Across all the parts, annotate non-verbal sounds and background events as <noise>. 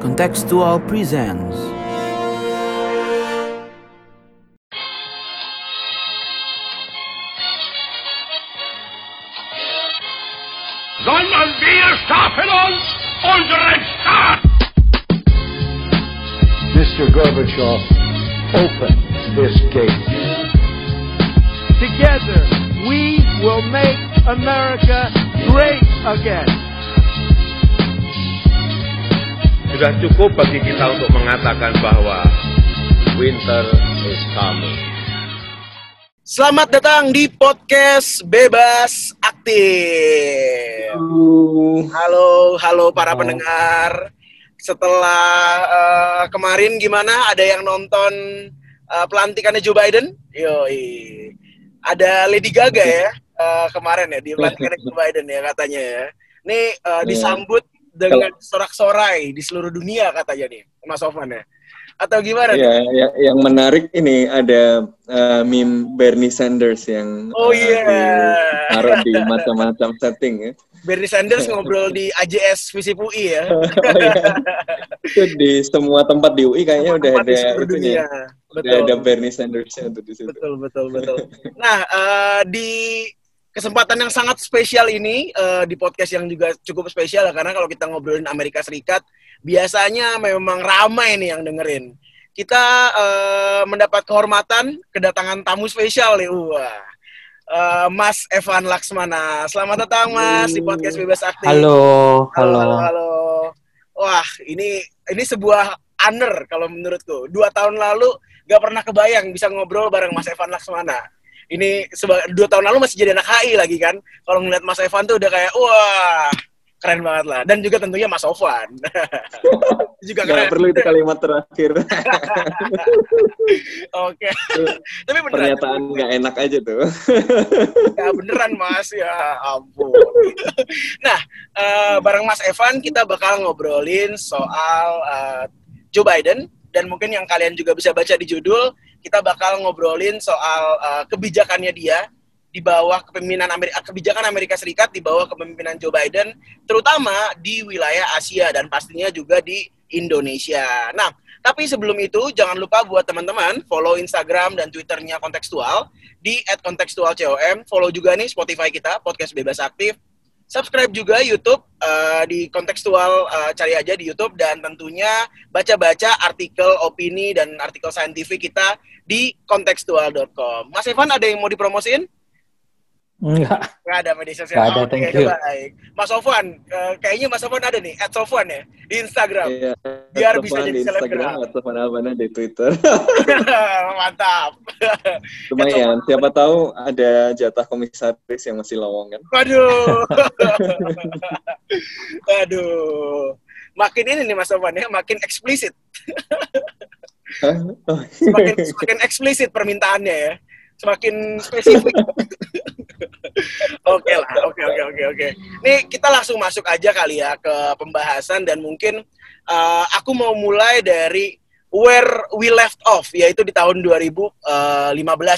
Contextual presents sondern wir schaffen uns unseren Staat. Mr. Gorbachev, open this gate. Together, we will make America great again. Sudah cukup bagi kita untuk mengatakan bahwa winter is coming. Selamat datang di podcast Bebas Aktif. Halo, halo para pendengar. Setelah eh, kemarin gimana? Ada yang nonton eh, pelantikannya Joe Biden? Yoi. Ada Lady Gaga ya eh, kemarin ya di pelantikannya Joe Biden ya katanya ya. Ini eh, disambut dengan sorak-sorai di seluruh dunia katanya nih, Mas Sofan ya. Atau gimana? Ya, ya, yang menarik ini ada uh, meme Bernie Sanders yang Oh uh, iya. ditaruh di macam-macam setting ya. Bernie Sanders <laughs> ngobrol di AJS Visip UI ya. <laughs> Oh, iya. Itu di semua tempat di UI kayaknya udah Tempat di ada itunya. dunia. Udah Betul. ada Bernie Sanders tuh di situ. betul betul betul. Nah eh, di kesempatan yang sangat spesial ini eh, di podcast yang juga cukup spesial ya, karena kalau kita ngobrolin Amerika Serikat biasanya memang ramai nih yang dengerin. Kita eh, mendapat kehormatan kedatangan tamu spesial nih. Wah. Eh, Mas Evan Laksmana. Selamat datang Mas di podcast Bebas Aktif. Halo, Halo, halo. halo, halo. Wah, ini ini sebuah honor kalau menurutku. Dua tahun lalu gak pernah kebayang bisa ngobrol bareng Mas Evan Laksmana. Ini dua tahun lalu masih jadi anak HI lagi kan. Kalau ngeliat Mas Evan tuh udah kayak wah keren banget lah. Dan juga tentunya Mas Sofwan. <laughs> juga keren. Nggak perlu itu kalimat terakhir. <laughs> Oke. <laughs> Tapi beneran. Pernyataan nggak enak aja tuh. Ya beneran mas, ya ampun. nah, eh, bareng Mas Evan kita bakal ngobrolin soal eh, Joe Biden dan mungkin yang kalian juga bisa baca di judul, kita bakal ngobrolin soal eh, kebijakannya dia di bawah kepemimpinan Amerika, kebijakan Amerika Serikat di bawah kepemimpinan Joe Biden, terutama di wilayah Asia dan pastinya juga di Indonesia. Nah, tapi sebelum itu jangan lupa buat teman-teman follow Instagram dan Twitternya kontekstual di @kontekstualcom. Follow juga nih Spotify kita podcast bebas aktif. Subscribe juga YouTube eh, di kontekstual eh, cari aja di YouTube dan tentunya baca-baca artikel opini dan artikel saintifik kita di kontekstual.com. Mas Evan ada yang mau dipromosin? Enggak. Nggak ada media sosial. Nggak ada, Oke, thank you. baik. Mas Sofwan, eh, kayaknya Mas Sofwan ada nih, at Sofwan ya, di Instagram. Iya. Biar bisa jadi di Instagram selebgram. atau mana di Twitter. <laughs> Mantap. Lumayan. Siapa tahu ada jatah komisaris yang masih lowongan. Waduh. <laughs> Waduh. Makin ini nih Mas Sofwan ya, makin eksplisit. Hah? Oh, Semakin, semakin eksplisit permintaannya ya. Semakin spesifik. oke lah, oke oke oke oke. Nih kita langsung masuk aja kali ya ke pembahasan dan mungkin eh, aku mau mulai dari where we left off yaitu di tahun 2015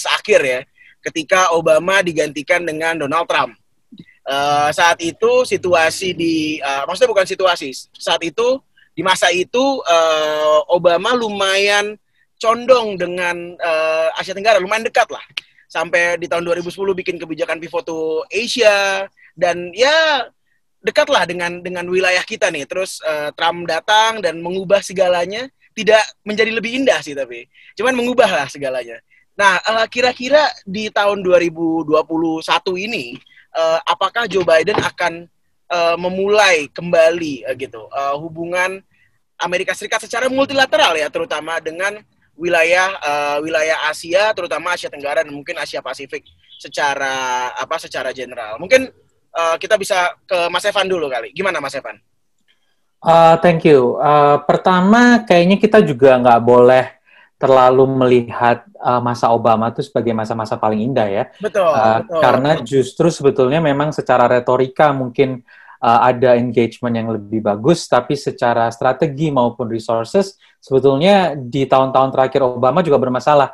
akhir ya ketika Obama digantikan dengan Donald Trump. Eh, saat itu situasi di eh, maksudnya bukan situasi saat itu di masa itu eh, Obama lumayan condong dengan eh, Asia Tenggara. Lumayan dekat lah. Sampai di tahun 2010 bikin kebijakan pivot to Asia. Dan ya dekat lah dengan dengan wilayah kita nih. Terus eh, Trump datang dan mengubah segalanya. Tidak menjadi lebih indah sih tapi. Cuman mengubah lah segalanya. Nah eh, kira-kira di tahun 2021 ini eh, apakah Joe Biden akan eh, memulai kembali eh, gitu eh, hubungan Amerika Serikat secara multilateral ya terutama dengan wilayah eh, wilayah Asia terutama Asia Tenggara dan mungkin Asia Pasifik secara apa secara general mungkin eh, kita bisa ke Mas Evan dulu kali gimana Mas Evan Uh, thank you. Uh, pertama, kayaknya kita juga nggak boleh terlalu melihat uh, masa Obama itu sebagai masa-masa paling indah ya. betul, Uh, betul. karena justru sebetulnya memang secara retorika mungkin uh, ada engagement yang lebih bagus, tapi secara strategi maupun resources sebetulnya di tahun-tahun terakhir Obama juga bermasalah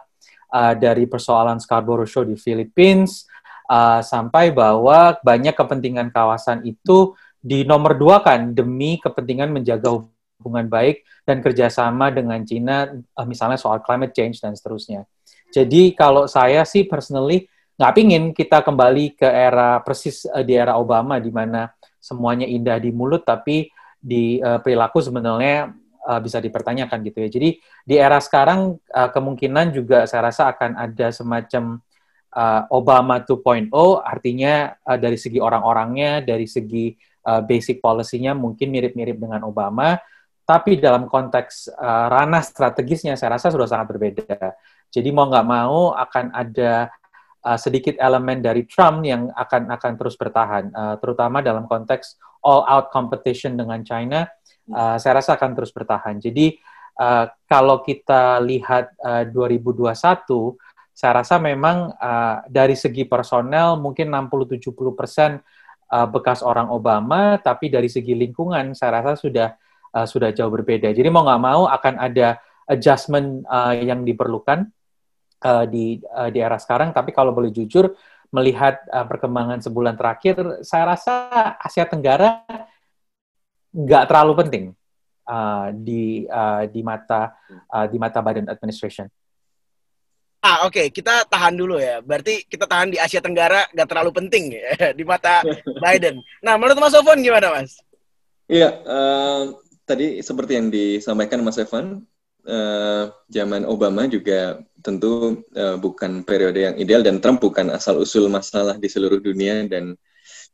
uh, dari persoalan Scarborough Show di Philippines uh, sampai bahwa banyak kepentingan kawasan itu di nomor dua kan demi kepentingan menjaga hubungan baik dan kerjasama dengan Cina, uh, misalnya soal climate change dan seterusnya. Jadi kalau saya sih personally nggak pingin kita kembali ke era persis di era Obama di mana semuanya indah di mulut tapi di uh, perilaku sebenarnya uh, bisa dipertanyakan gitu ya. Jadi di era sekarang uh, kemungkinan juga saya rasa akan ada semacam uh, Obama 2.0 artinya uh, dari segi orang-orangnya, dari segi uh, basic policy-nya mungkin mirip-mirip dengan Obama, tapi dalam konteks uh, ranah strategisnya saya rasa sudah sangat berbeda. Jadi mau nggak mau akan ada uh, sedikit elemen dari Trump yang akan akan terus bertahan, uh, terutama dalam konteks all out competition dengan China uh, saya rasa akan terus bertahan. Jadi uh, kalau kita lihat uh, 2021, saya rasa memang uh, dari segi personel mungkin 60-70 persen uh, bekas orang Obama, tapi dari segi lingkungan saya rasa sudah uh, sudah jauh berbeda. Jadi mau nggak mau akan ada adjustment uh, yang diperlukan uh, di uh, di era sekarang. Tapi kalau boleh jujur melihat uh, perkembangan sebulan terakhir, saya rasa Asia Tenggara nggak terlalu penting uh, di uh, di mata uh, di mata Biden administration. Ah oke okay. kita tahan dulu ya. Berarti kita tahan di Asia Tenggara nggak terlalu penting ya <laughs> di mata Biden. Nah menurut Mas Sofon gimana Mas? Iya uh, tadi seperti yang disampaikan Mas Evan, uh, zaman Obama juga tentu uh, bukan periode yang ideal dan Trump bukan asal usul masalah di seluruh dunia dan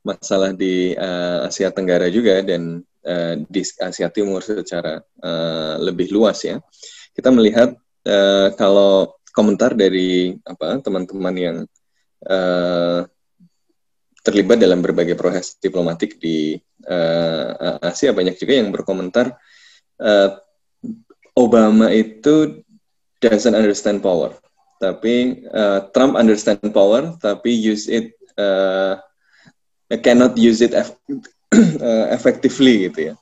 masalah di uh, Asia Tenggara juga dan uh, di Asia Timur secara uh, lebih luas ya. Kita melihat uh, kalau komentar dari apa teman-teman yang uh, terlibat dalam berbagai proses diplomatik di uh, Asia banyak juga yang berkomentar uh, Obama itu doesn't understand power, tapi uh, Trump understand power tapi use it uh, cannot use it uh, <clears throat> effectively gitu ya.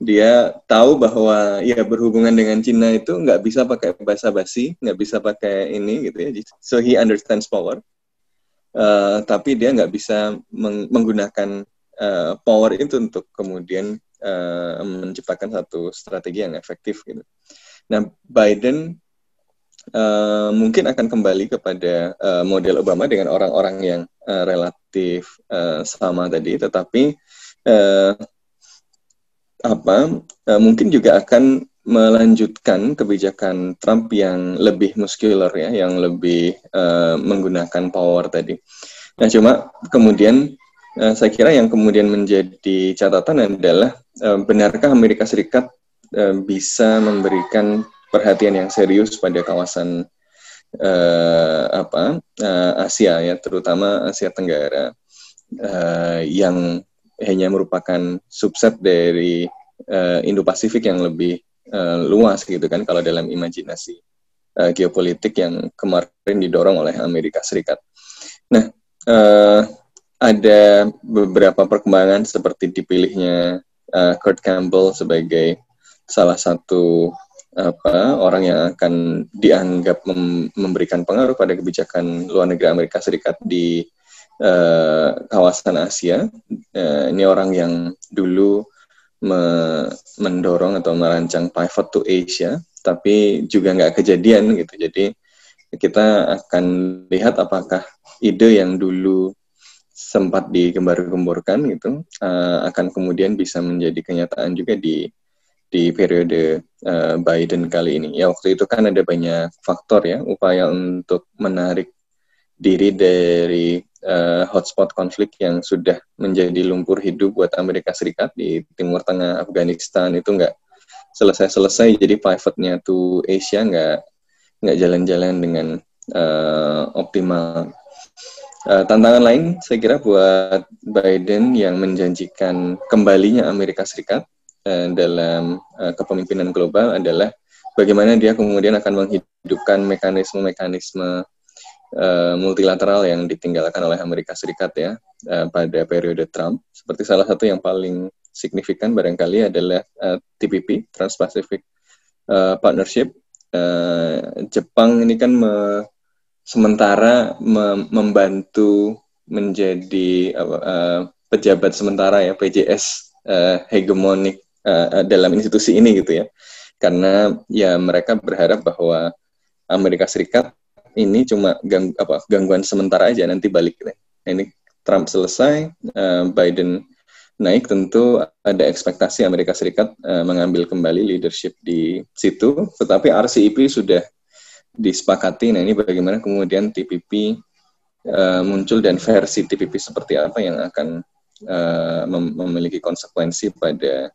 Dia tahu bahwa ya berhubungan dengan Cina itu nggak bisa pakai bahasa basi, nggak bisa pakai ini gitu ya. So he understands power, uh, tapi dia nggak bisa meng menggunakan uh, power itu untuk kemudian uh, menciptakan satu strategi yang efektif gitu. Nah Biden uh, mungkin akan kembali kepada uh, model Obama dengan orang-orang yang uh, relatif uh, sama tadi, tetapi uh, apa uh, mungkin juga akan melanjutkan kebijakan Trump yang lebih muscular ya, yang lebih uh, menggunakan power tadi. Nah, cuma kemudian uh, saya kira yang kemudian menjadi catatan adalah uh, benarkah Amerika Serikat uh, bisa memberikan perhatian yang serius pada kawasan uh, apa uh, Asia ya, terutama Asia Tenggara uh, yang hanya merupakan subset dari uh, Indo-Pasifik yang lebih uh, luas gitu kan kalau dalam imajinasi uh, geopolitik yang kemarin didorong oleh Amerika Serikat. Nah, uh, ada beberapa perkembangan seperti dipilihnya uh, Kurt Campbell sebagai salah satu apa orang yang akan dianggap mem memberikan pengaruh pada kebijakan luar negeri Amerika Serikat di uh, kawasan Asia. Uh, ini orang yang dulu me mendorong atau merancang pivot to Asia, tapi juga nggak kejadian gitu. Jadi kita akan lihat apakah ide yang dulu sempat digembar-gemborkan gitu uh, akan kemudian bisa menjadi kenyataan juga di di periode uh, Biden kali ini. Ya waktu itu kan ada banyak faktor ya upaya untuk menarik diri dari uh, hotspot konflik yang sudah menjadi lumpur hidup buat Amerika Serikat di Timur Tengah Afghanistan itu nggak selesai-selesai jadi pivotnya to Asia nggak nggak jalan-jalan dengan uh, optimal. Uh, tantangan lain saya kira buat Biden yang menjanjikan kembalinya Amerika Serikat uh, dalam uh, kepemimpinan global adalah bagaimana dia kemudian akan menghidupkan mekanisme-mekanisme uh, multilateral yang ditinggalkan oleh Amerika Serikat ya uh, pada periode Trump. Seperti salah satu yang paling signifikan barangkali adalah uh, TPP (Trans-Pacific uh, Partnership). Uh, Jepang ini kan sementara me, membantu menjadi uh, pejabat sementara ya PJS uh, hegemonik uh, dalam institusi ini gitu ya karena ya mereka berharap bahwa Amerika Serikat ini cuma gang, apa, gangguan sementara aja nanti balik gitu. Nah, ini Trump selesai uh, Biden naik tentu ada ekspektasi Amerika Serikat uh, mengambil kembali leadership di situ tetapi RCEP sudah disepakati nah ini bagaimana kemudian TPP uh, muncul dan versi TPP seperti apa yang akan uh, mem memiliki konsekuensi pada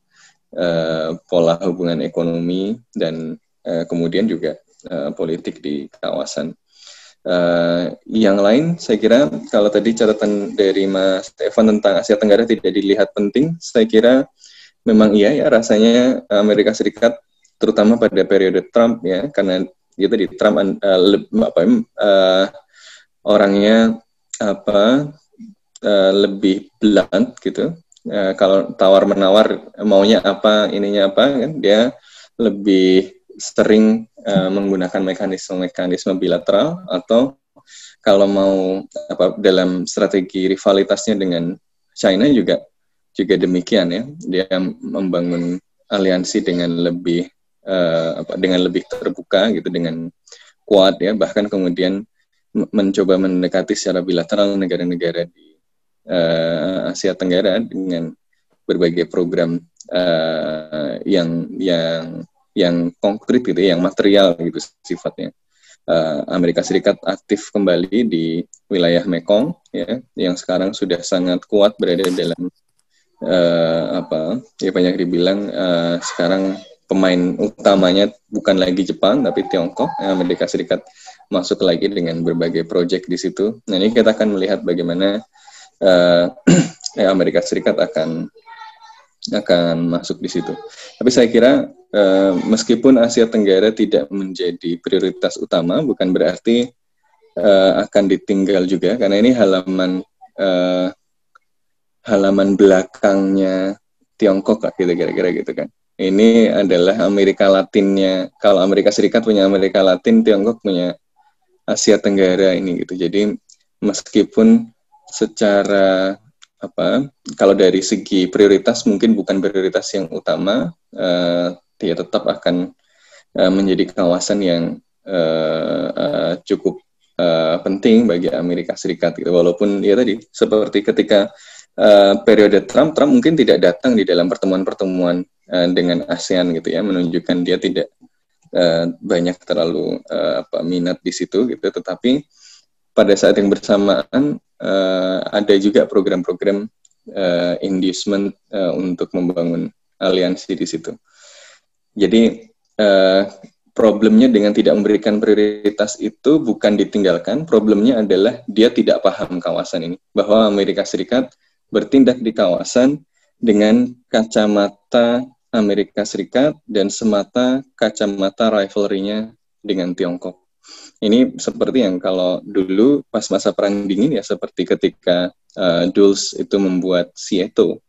uh, pola hubungan ekonomi dan uh, kemudian juga uh, politik di kawasan. Uh, yang lain, saya kira kalau tadi catatan dari Mas Stefan tentang Asia Tenggara tidak dilihat penting, saya kira memang iya ya rasanya Amerika Serikat terutama pada periode Trump ya karena itu di Trump uh, le, apa uh, orangnya apa uh, lebih blunt gitu. Uh, kalau tawar menawar maunya apa ininya apa kan? Dia lebih sering uh, menggunakan mekanisme-mekanisme bilateral atau kalau mau apa dalam strategi rivalitasnya dengan China juga juga demikian ya. Dia membangun aliansi dengan lebih uh, apa dengan lebih terbuka gitu dengan kuat ya bahkan kemudian mencoba mendekati secara bilateral negara-negara di uh, Asia Tenggara dengan berbagai program uh, yang yang yang konkret gitu, ya, yang material gitu sifatnya. Uh, Amerika Serikat aktif kembali di wilayah Mekong, ya, yang sekarang sudah sangat kuat berada dalam uh, apa? Ya banyak dibilang uh, sekarang pemain utamanya bukan lagi Jepang tapi Tiongkok. Amerika Serikat masuk lagi dengan berbagai proyek di situ. Nah ini kita akan melihat bagaimana uh, <clears throat> Amerika Serikat akan akan masuk di situ. Tapi saya kira uh, meskipun Asia Tenggara tidak menjadi prioritas utama, bukan berarti uh, akan ditinggal juga karena ini halaman uh, halaman belakangnya Tiongkok lah gitu kira-kira gitu kan. Ini adalah Amerika Latinnya. Kalau Amerika Serikat punya Amerika Latin, Tiongkok punya Asia Tenggara ini gitu. Jadi meskipun secara apa kalau dari segi prioritas mungkin bukan prioritas yang utama uh, dia tetap akan uh, menjadi kawasan yang uh, uh, cukup uh, penting bagi Amerika Serikat gitu. walaupun ya tadi seperti ketika uh, periode Trump Trump mungkin tidak datang di dalam pertemuan-pertemuan uh, dengan ASEAN gitu ya menunjukkan dia tidak uh, banyak terlalu uh, apa minat di situ gitu tetapi pada saat yang bersamaan uh, ada juga program-program uh, inducement uh, untuk membangun aliansi di situ. Jadi uh, problemnya dengan tidak memberikan prioritas itu bukan ditinggalkan, problemnya adalah dia tidak paham kawasan ini bahwa Amerika Serikat bertindak di kawasan dengan kacamata Amerika Serikat dan semata kacamata rivalry-nya dengan Tiongkok. Ini seperti yang kalau dulu pas masa perang dingin ya seperti ketika uh, Dulles itu membuat Sieto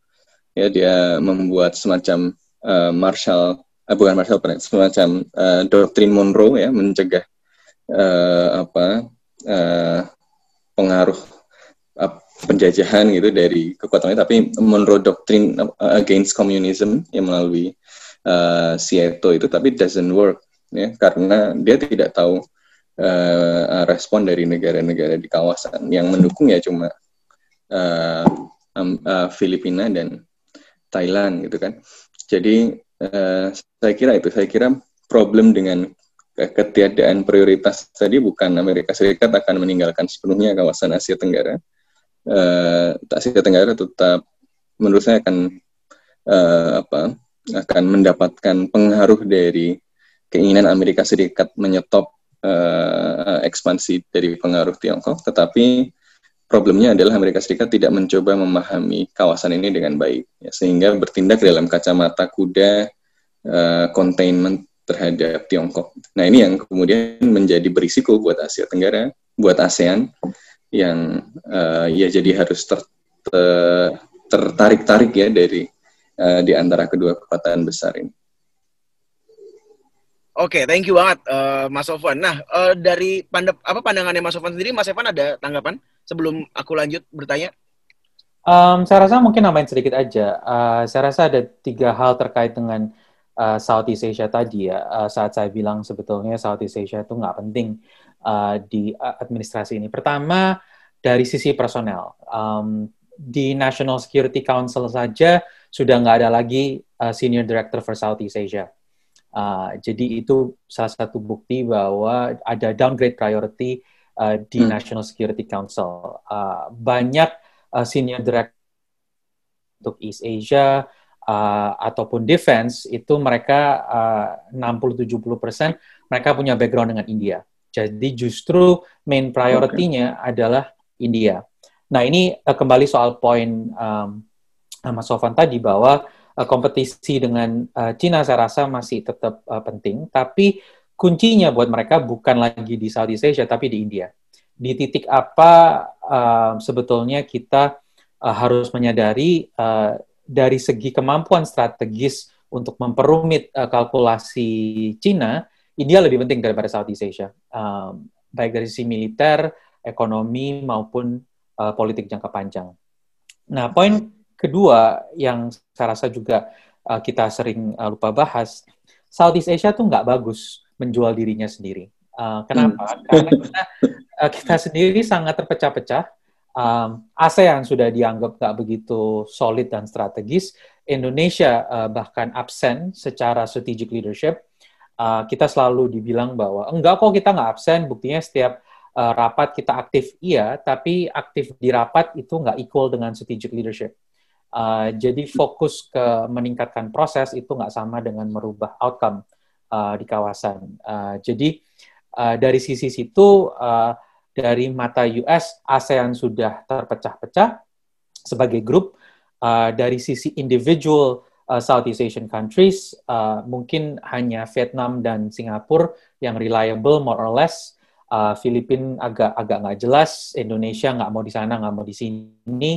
ya dia membuat semacam uh, Marshall uh, bukan Marshall semacam uh, doktrin Monroe ya mencegah uh, apa uh, pengaruh uh, penjajahan gitu dari kekuatan tapi Monroe doktrin against communism yang melalui uh, Sieto itu tapi doesn't work ya karena dia tidak tahu uh, respon dari negara-negara di kawasan yang mendukung ya cuma uh, um, uh, Filipina dan Thailand gitu kan. Jadi uh, saya kira itu saya kira problem dengan ketiadaan prioritas tadi bukan Amerika Serikat akan meninggalkan sepenuhnya kawasan Asia Tenggara. Uh, Asia Tenggara tetap menurut saya akan uh, apa akan mendapatkan pengaruh dari keinginan Amerika Serikat menyetop uh, ekspansi dari pengaruh Tiongkok, tetapi problemnya adalah Amerika Serikat tidak mencoba memahami kawasan ini dengan baik, ya, sehingga bertindak dalam kacamata kuda uh, containment terhadap Tiongkok. Nah ini yang kemudian menjadi berisiko buat Asia Tenggara, buat ASEAN, yang uh, ya jadi harus ter, ter, tertarik-tarik ya dari uh, di antara kedua kekuatan besar ini. Oke, okay, thank you banget uh, Mas Sofwan. Nah, uh, dari pandap apa pandangannya Mas Sofwan sendiri, Mas Evan ada tanggapan sebelum aku lanjut bertanya? Um, saya rasa mungkin nambahin sedikit aja. Uh, saya rasa ada tiga hal terkait dengan uh, Southeast Asia tadi ya. Uh, saat saya bilang sebetulnya Southeast Asia itu nggak penting uh, di administrasi ini. Pertama dari sisi personel. Um, di National Security Council saja sudah nggak ada lagi uh, Senior Director for Southeast Asia. Uh, jadi itu salah satu bukti bahwa ada downgrade priority uh, di hmm. National Security Council. Uh, banyak uh, senior director untuk East Asia uh, ataupun defense itu mereka uh, 60-70 persen mereka punya background dengan India. Jadi justru main priority-nya okay. adalah India. Nah ini uh, kembali soal poin um, Mas Sofan tadi bahwa uh, kompetisi dengan uh, Cina saya rasa masih tetap uh, penting, tapi kuncinya buat mereka bukan lagi di Southeast Asia tapi di India. Di titik apa uh, sebetulnya kita uh, harus menyadari uh, dari segi kemampuan strategis untuk memperumit uh, kalkulasi Cina, India lebih penting daripada Southeast Asia, uh, baik dari sisi militer, ekonomi maupun uh, politik jangka panjang. Nah, poin kedua yang saya rasa juga uh, kita sering uh, lupa bahas, Southeast Asia tuh nggak bagus menjual dirinya sendiri. Uh, kenapa? Hmm. Karena kita, uh, kita sendiri sangat terpecah-pecah um, ASEAN sudah dianggap tak begitu solid dan strategis. Indonesia uh, bahkan absen secara strategic leadership. Uh, kita selalu dibilang bahwa enggak kok kita nggak absen. Buktinya setiap uh, rapat kita aktif iya, tapi aktif di rapat itu nggak equal dengan strategic leadership. Uh, jadi fokus ke meningkatkan proses itu nggak sama dengan merubah outcome uh, di kawasan. Uh, jadi uh, dari sisi situ uh, dari mata US, ASEAN sudah terpecah-pecah sebagai grup. Uh, dari sisi individual uh, Southeast Asian countries, uh, mungkin hanya Vietnam dan Singapura yang reliable more or less. Uh, Filipina agak agak nggak jelas, Indonesia nggak mau di sana, nggak mau di sini.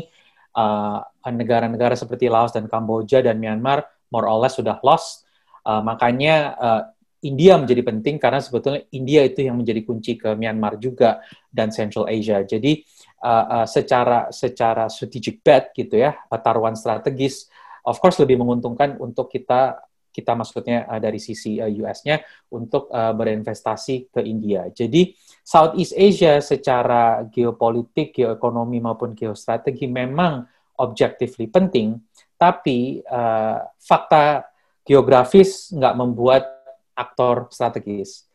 Uh, negara-negara uh, seperti Laos dan Kamboja dan Myanmar more or less sudah lost. Uh, makanya uh, India menjadi penting karena sebetulnya India itu yang menjadi kunci ke Myanmar juga dan Central Asia. Jadi uh, uh, secara secara strategic bet gitu ya, taruhan strategis, of course lebih menguntungkan untuk kita kita maksudnya uh, dari sisi uh, US-nya untuk uh, berinvestasi ke India. Jadi Southeast Asia secara geopolitik, geoekonomi maupun geostrategi memang objectively penting, tapi uh, fakta geografis nggak membuat aktor strategis.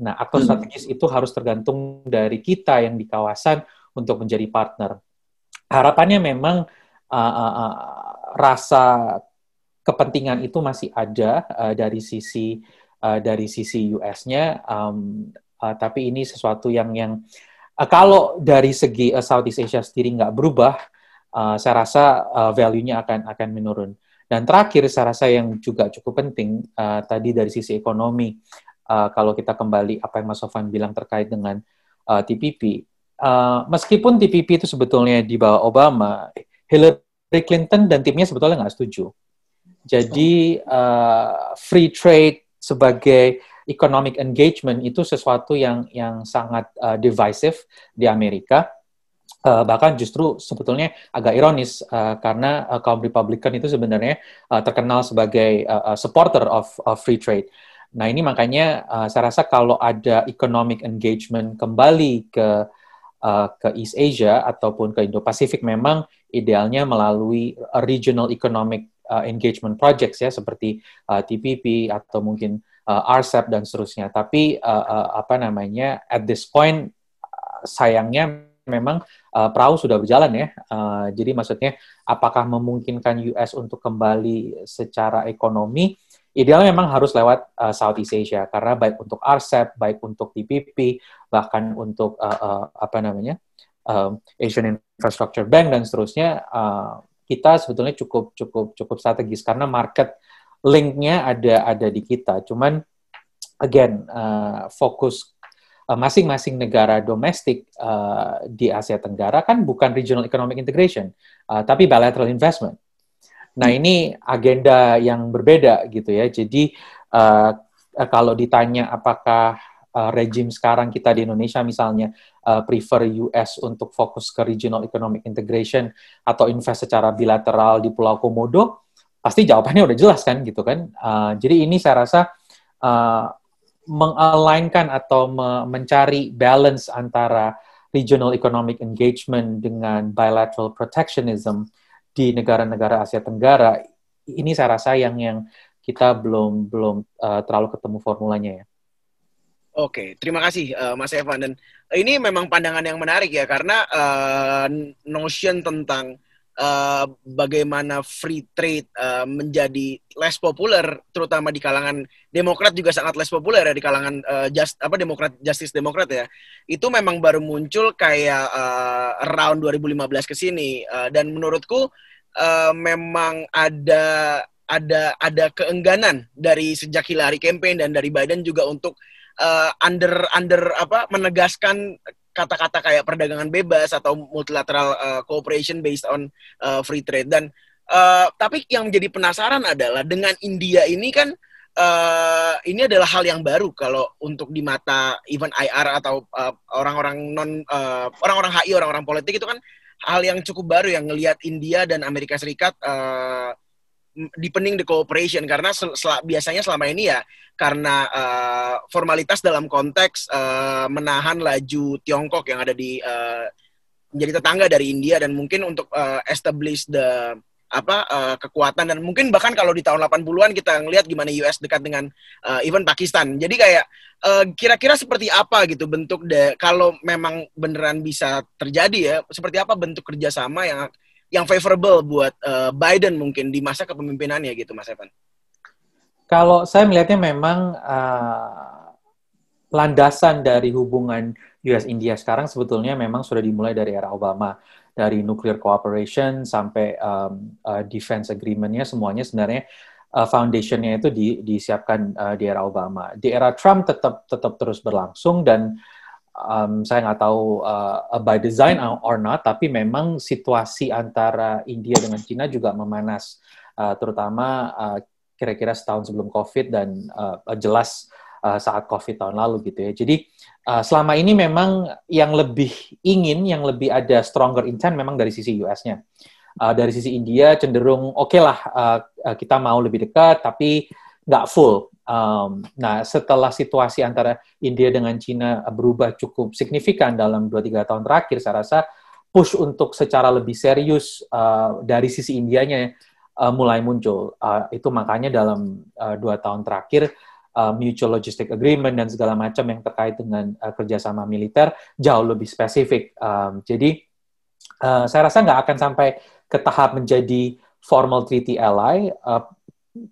Nah, aktor hmm. strategis itu harus tergantung dari kita yang di kawasan untuk menjadi partner. Harapannya memang uh, uh, uh, rasa kepentingan itu masih ada uh, dari sisi uh, dari sisi US-nya, um, uh, tapi ini sesuatu yang yang uh, kalau dari segi uh, Southeast Asia sendiri nggak berubah, uh, saya rasa uh, value-nya akan akan menurun. Dan terakhir, saya rasa yang juga cukup penting uh, tadi dari sisi ekonomi, uh, kalau kita kembali apa yang Mas Sofan bilang terkait dengan uh, TPP, uh, meskipun TPP itu sebetulnya di bawah Obama, Hillary Clinton dan timnya sebetulnya nggak setuju. Jadi uh, free trade sebagai economic engagement itu sesuatu yang yang sangat uh, divisive di Amerika Uh, bahkan justru sebetulnya agak ironis uh, karena uh, kaum Republikan itu sebenarnya uh, terkenal sebagai uh, uh, supporter of, of free trade. Nah ini makanya uh, saya rasa kalau ada economic engagement kembali ke uh, ke East Asia ataupun ke Indo-Pasifik memang idealnya melalui regional economic uh, engagement projects ya seperti uh, TPP atau mungkin uh, RCEP dan seterusnya. Tapi uh, uh, apa namanya at this point uh, sayangnya memang uh, perahu sudah berjalan ya. Uh, jadi maksudnya apakah memungkinkan US untuk kembali secara ekonomi? Idealnya memang harus lewat uh, Southeast Asia karena baik untuk RCEP, baik untuk TPP, bahkan untuk uh, uh, apa namanya uh, Asian Infrastructure Bank dan seterusnya, uh, kita sebetulnya cukup cukup cukup strategis karena market linknya ada ada di kita. Cuman again uh, fokus masing-masing negara domestik uh, di Asia Tenggara kan bukan regional economic integration, uh, tapi bilateral investment. Nah ini agenda yang berbeda gitu ya. Jadi uh, kalau ditanya apakah uh, rejim sekarang kita di Indonesia misalnya uh, prefer US untuk fokus ke regional economic integration atau invest secara bilateral di Pulau Komodo, pasti jawabannya udah jelas kan gitu kan. Uh, jadi ini saya rasa uh, mengalignkan atau me mencari balance antara regional economic engagement dengan bilateral protectionism di negara-negara Asia Tenggara ini saya rasa yang yang kita belum belum uh, terlalu ketemu formulanya ya. Oke, terima kasih uh, Mas Evan dan ini memang pandangan yang menarik ya karena uh, notion tentang uh, bagaimana free trade uh, menjadi less populer terutama di kalangan Demokrat juga sangat less populer ya di kalangan uh, just apa Demokrat Justice Demokrat ya. Itu memang baru muncul kayak uh, around 2015 ke sini uh, dan menurutku uh, memang ada ada ada keengganan dari sejak Hillary campaign dan dari Biden juga untuk uh, under under apa menegaskan kata-kata kayak perdagangan bebas atau multilateral uh, cooperation based on uh, free trade. Dan uh, tapi yang menjadi penasaran adalah dengan India ini kan uh, ini adalah hal yang baru kalau untuk di mata even IR atau orang-orang uh, non uh, orang-orang HI orang-orang politik itu kan hal yang cukup baru yang ngelihat India dan Amerika Serikat uh, deepening the cooperation karena sel sel biasanya selama ini ya karena uh, formalitas dalam konteks uh, menahan laju Tiongkok yang ada di uh, menjadi tetangga dari India dan mungkin untuk uh, establish the apa uh, kekuatan dan mungkin bahkan kalau di tahun 80-an kita ngelihat gimana US dekat dengan uh, even Pakistan. Jadi kayak kira-kira uh, seperti apa gitu bentuk de kalau memang beneran bisa terjadi ya, seperti apa bentuk kerjasama yang yang favorable buat uh, Biden mungkin di masa kepemimpinannya gitu, Mas Evan? Kalau saya melihatnya memang uh, landasan dari hubungan US-India sekarang sebetulnya memang sudah dimulai dari era Obama. Dari nuclear cooperation sampai um, uh, defense agreement-nya semuanya sebenarnya uh, foundation-nya itu di, disiapkan uh, di era Obama. Di era Trump tetap tetap terus berlangsung dan um, saya nggak tahu uh, by design or not, tapi memang situasi antara India dengan Cina juga memanas, uh, terutama uh, kira-kira setahun sebelum COVID dan uh, jelas uh, saat COVID tahun lalu gitu ya. Jadi uh, selama ini memang yang lebih ingin, yang lebih ada stronger intent memang dari sisi US-nya. Uh, dari sisi India cenderung oke okay lah uh, kita mau lebih dekat, tapi nggak full Um, nah, setelah situasi antara India dengan Cina berubah cukup signifikan dalam 2-3 tahun terakhir, saya rasa push untuk secara lebih serius uh, dari sisi Indianya uh, mulai muncul. Uh, itu makanya dalam uh, dua tahun terakhir, uh, mutual logistic agreement dan segala macam yang terkait dengan uh, kerjasama militer jauh lebih spesifik. Um, jadi, uh, saya rasa nggak akan sampai ke tahap menjadi formal treaty ally. Uh,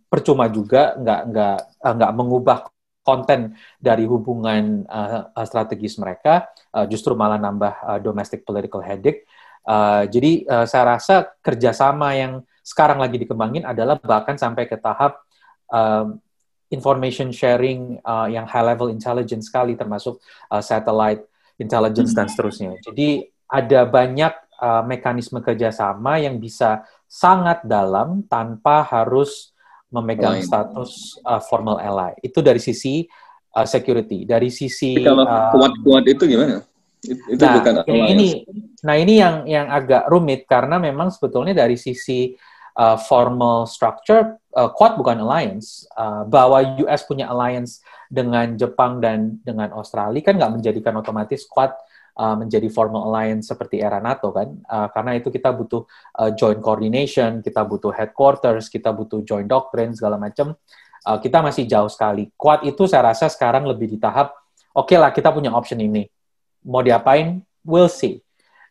percuma juga nggak nggak uh, nggak mengubah konten dari hubungan uh, strategis mereka, uh, justru malah nambah uh, domestic political headache. Uh, jadi uh, saya rasa kerjasama yang sekarang lagi dikembangin adalah bahkan sampai ke tahap uh, information sharing uh, yang high level intelligence sekali, termasuk uh, satellite intelligence dan seterusnya. Jadi ada banyak uh, mekanisme kerjasama yang bisa sangat dalam tanpa harus memegang Lain. status uh, formal ally. Itu dari sisi uh, security. Dari sisi Tapi kalau uh, kuat-kuat itu gimana? Itu nah, bukan ini, ini, nah ini yang yang agak rumit karena memang sebetulnya dari sisi uh, formal structure uh, Quad bukan alliance. Uh, bahwa US punya alliance dengan Jepang dan dengan Australia kan nggak menjadikan otomatis Quad uh, menjadi formal alliance seperti era NATO kan? Uh, karena itu kita butuh uh, joint coordination kita butuh headquarters kita butuh joint doctrine segala macam uh, kita masih jauh sekali. Kuat itu saya rasa sekarang lebih di tahap oke okay lah kita punya option ini. Mau diapain? We'll see.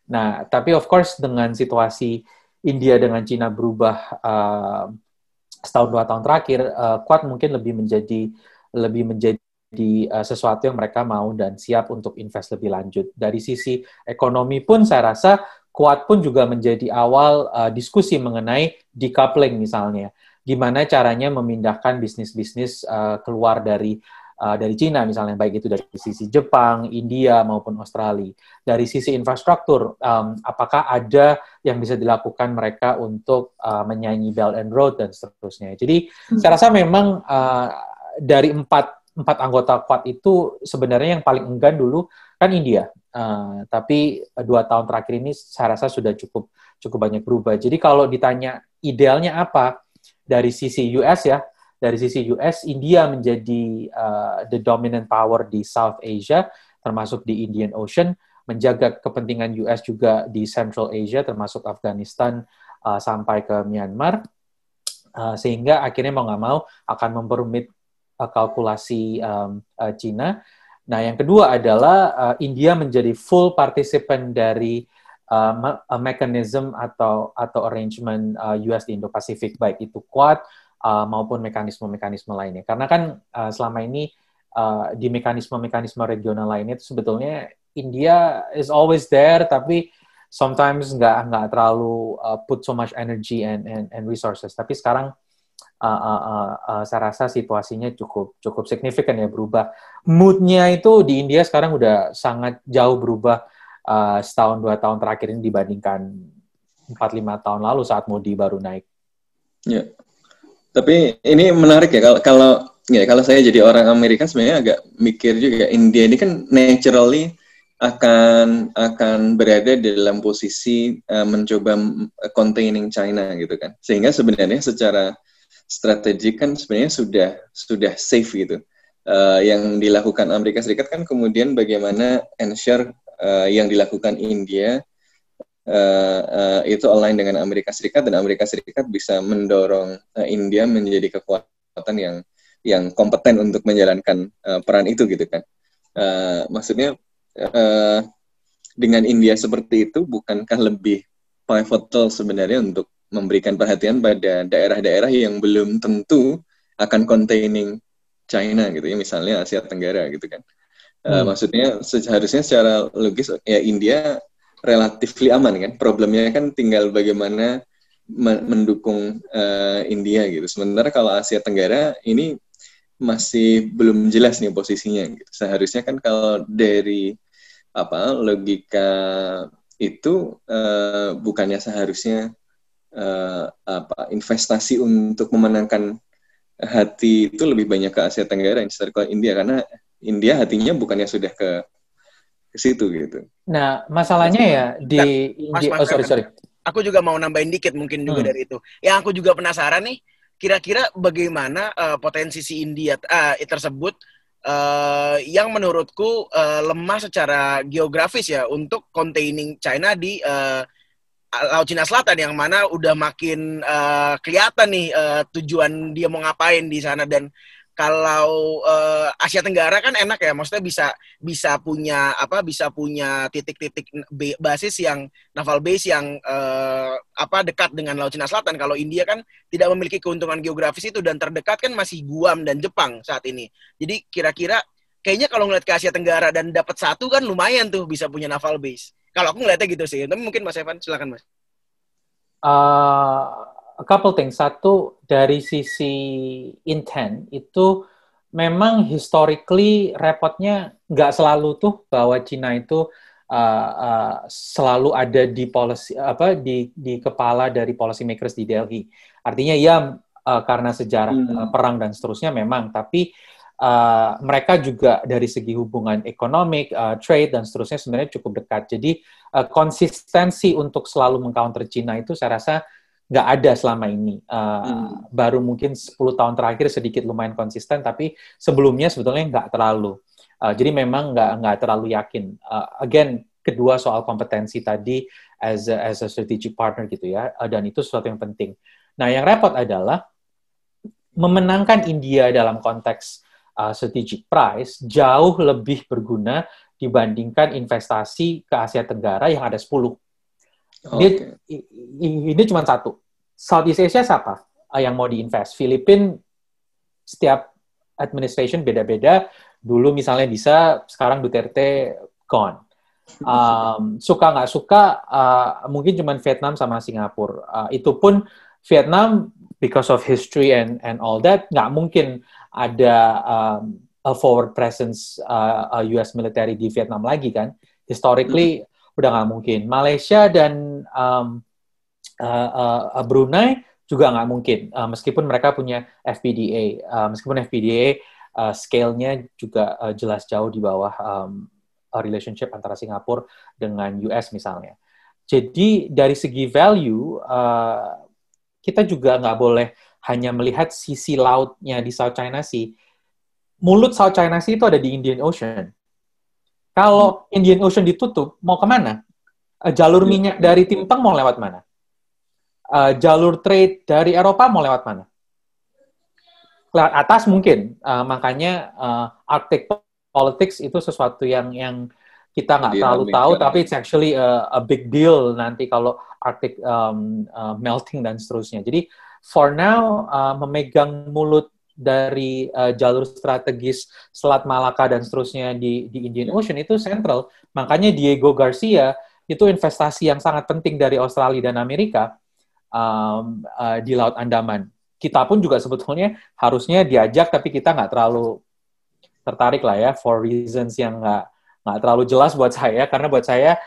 Nah tapi of course dengan situasi India dengan Cina berubah uh, setahun dua tahun terakhir uh, kuat mungkin lebih menjadi lebih menjadi di uh, sesuatu yang mereka mau dan siap untuk invest lebih lanjut. Dari sisi ekonomi pun saya rasa kuat pun juga menjadi awal uh, diskusi mengenai decoupling misalnya. Gimana caranya memindahkan bisnis-bisnis uh, keluar dari uh, dari Cina misalnya baik itu dari sisi Jepang, India maupun Australia. Dari sisi infrastruktur, um, apakah ada yang bisa dilakukan mereka untuk uh, menyanyi Belt and Road dan seterusnya. Jadi hmm. saya rasa memang uh, dari empat empat anggota Quad itu sebenarnya yang paling enggan dulu kan India. Uh, tapi dua tahun terakhir ini saya rasa sudah cukup cukup banyak berubah. Jadi kalau ditanya idealnya apa dari sisi US ya, dari sisi US India menjadi uh, the dominant power di South Asia termasuk di Indian Ocean, menjaga kepentingan US juga di Central Asia termasuk Afghanistan uh, sampai ke Myanmar. Uh, sehingga akhirnya mau nggak mau akan memperumit uh, kalkulasi um, uh, Cina. Nah, yang kedua adalah uh, India menjadi full participant dari uh, me mechanism atau atau arrangement uh, US di Indo-Pasifik, baik itu Quad uh, maupun mekanisme-mekanisme lainnya. Karena kan uh, selama ini uh, di mekanisme-mekanisme regional lainnya itu sebetulnya India is always there, tapi sometimes nggak nggak terlalu uh, put so much energy and and, and resources. Tapi sekarang uh, uh, uh, saya rasa situasinya cukup cukup signifikan ya berubah. Moodnya itu di India sekarang udah sangat jauh berubah uh, setahun dua tahun terakhir ini dibandingkan empat lima tahun lalu saat Modi baru naik. Ya, tapi ini menarik ya kalau kalau ya kalau saya jadi orang Amerika sebenarnya agak mikir juga India ini kan naturally akan akan berada dalam posisi uh, mencoba containing China gitu kan sehingga sebenarnya secara strategi kan sebenarnya sudah sudah safe gitu. Uh, yang dilakukan Amerika Serikat kan kemudian bagaimana ensure uh, yang dilakukan India uh, uh, itu align dengan Amerika Serikat dan Amerika Serikat bisa mendorong uh, India menjadi kekuatan yang yang kompeten untuk menjalankan uh, peran itu gitu kan. Uh, maksudnya uh, dengan India seperti itu bukankah lebih pivotal sebenarnya untuk memberikan perhatian pada daerah-daerah yang belum tentu akan containing China gitu ya misalnya Asia Tenggara gitu kan. Eh, hmm. uh, maksudnya seharusnya secara logis ya India relatif aman kan. Problemnya kan tinggal bagaimana mendukung uh, India gitu. Sementara kalau Asia Tenggara ini masih belum jelas nih posisinya gitu. Seharusnya kan kalau dari apa logika itu uh, bukannya seharusnya uh, apa investasi untuk memenangkan hati itu lebih banyak ke Asia Tenggara instead ke India karena India hatinya bukannya sudah ke ke situ gitu. Nah, masalahnya ya di nah, Mas, oh sorry sorry. Aku juga mau nambahin dikit mungkin juga hmm. dari itu. Yang aku juga penasaran nih, kira-kira bagaimana uh, potensi si India uh, tersebut uh, yang menurutku uh, lemah secara geografis ya untuk containing China di uh, Laut Cina Selatan yang mana udah makin uh, kelihatan nih uh, tujuan dia mau ngapain di sana dan kalau uh, Asia Tenggara kan enak ya, maksudnya bisa bisa punya apa bisa punya titik-titik basis yang naval base yang uh, apa dekat dengan Laut Cina Selatan. Kalau India kan tidak memiliki keuntungan geografis itu dan terdekat kan masih Guam dan Jepang saat ini. Jadi kira-kira kayaknya kalau ngeliat ke Asia Tenggara dan dapat satu kan lumayan tuh bisa punya naval base. Kalau aku ngeliatnya gitu sih. Tapi mungkin Mas Evan, silakan Mas. Uh, a couple things. Satu, dari sisi intent, itu memang historically repotnya nggak selalu tuh bahwa Cina itu uh, uh, selalu ada di policy apa di di kepala dari policy makers di Delhi. Artinya ya uh, karena sejarah hmm. uh, perang dan seterusnya memang, tapi uh, mereka juga dari segi hubungan ekonomi, uh, trade dan seterusnya sebenarnya cukup dekat. Jadi uh, konsistensi untuk selalu mengcounter Cina itu saya rasa nggak ada selama ini. Uh, hmm. Baru mungkin 10 tahun terakhir sedikit lumayan konsisten, tapi sebelumnya sebetulnya nggak terlalu. Uh, jadi memang nggak nggak terlalu yakin. Uh, again, kedua soal kompetensi tadi as a, as a strategic partner gitu ya, uh, dan itu sesuatu yang penting. Nah, yang repot adalah memenangkan India dalam konteks uh, strategic price jauh lebih berguna dibandingkan investasi ke Asia Tenggara yang ada 10. Okay. Ini, ini cuma satu. Southeast Asia siapa uh, yang mau diinvest? Filipina setiap administration beda-beda. Dulu misalnya bisa, sekarang Duterte gone. Um, <laughs> suka nggak suka, uh, mungkin cuma Vietnam sama Singapura. Uh, itu pun Vietnam because of history and and all that nggak mungkin ada um, a forward presence uh, US military di Vietnam lagi kan. Historically hmm. udah nggak mungkin. Malaysia dan um, uh, uh, Brunei juga nggak mungkin. Uh, meskipun mereka punya FPDA, uh, meskipun FPDA uh, scale-nya juga uh, jelas jauh di bawah um, relationship antara Singapura dengan US misalnya. Jadi dari segi value uh, kita juga nggak boleh hanya melihat sisi lautnya di South China Sea. Mulut South China Sea itu ada di Indian Ocean. Kalau Indian Ocean ditutup, mau ke mana? Uh, jalur minyak dari Timpang mau lewat mana? Uh, jalur trade dari Eropa mau lewat mana? Lewat atas mungkin. Uh, makanya uh, Arctic politics itu sesuatu yang yang kita nggak terlalu tahu, tapi it's actually a, a big deal nanti kalau Arctic um, uh, melting dan seterusnya. Jadi for now uh, memegang mulut dari uh, jalur strategis Selat Malaka dan seterusnya di di Indian Ocean itu central. Makanya Diego Garcia itu investasi yang sangat penting dari Australia dan Amerika um, uh, di Laut Andaman. Kita pun juga sebetulnya harusnya diajak, tapi kita nggak terlalu tertarik lah ya for reasons yang nggak nggak terlalu jelas buat saya karena buat saya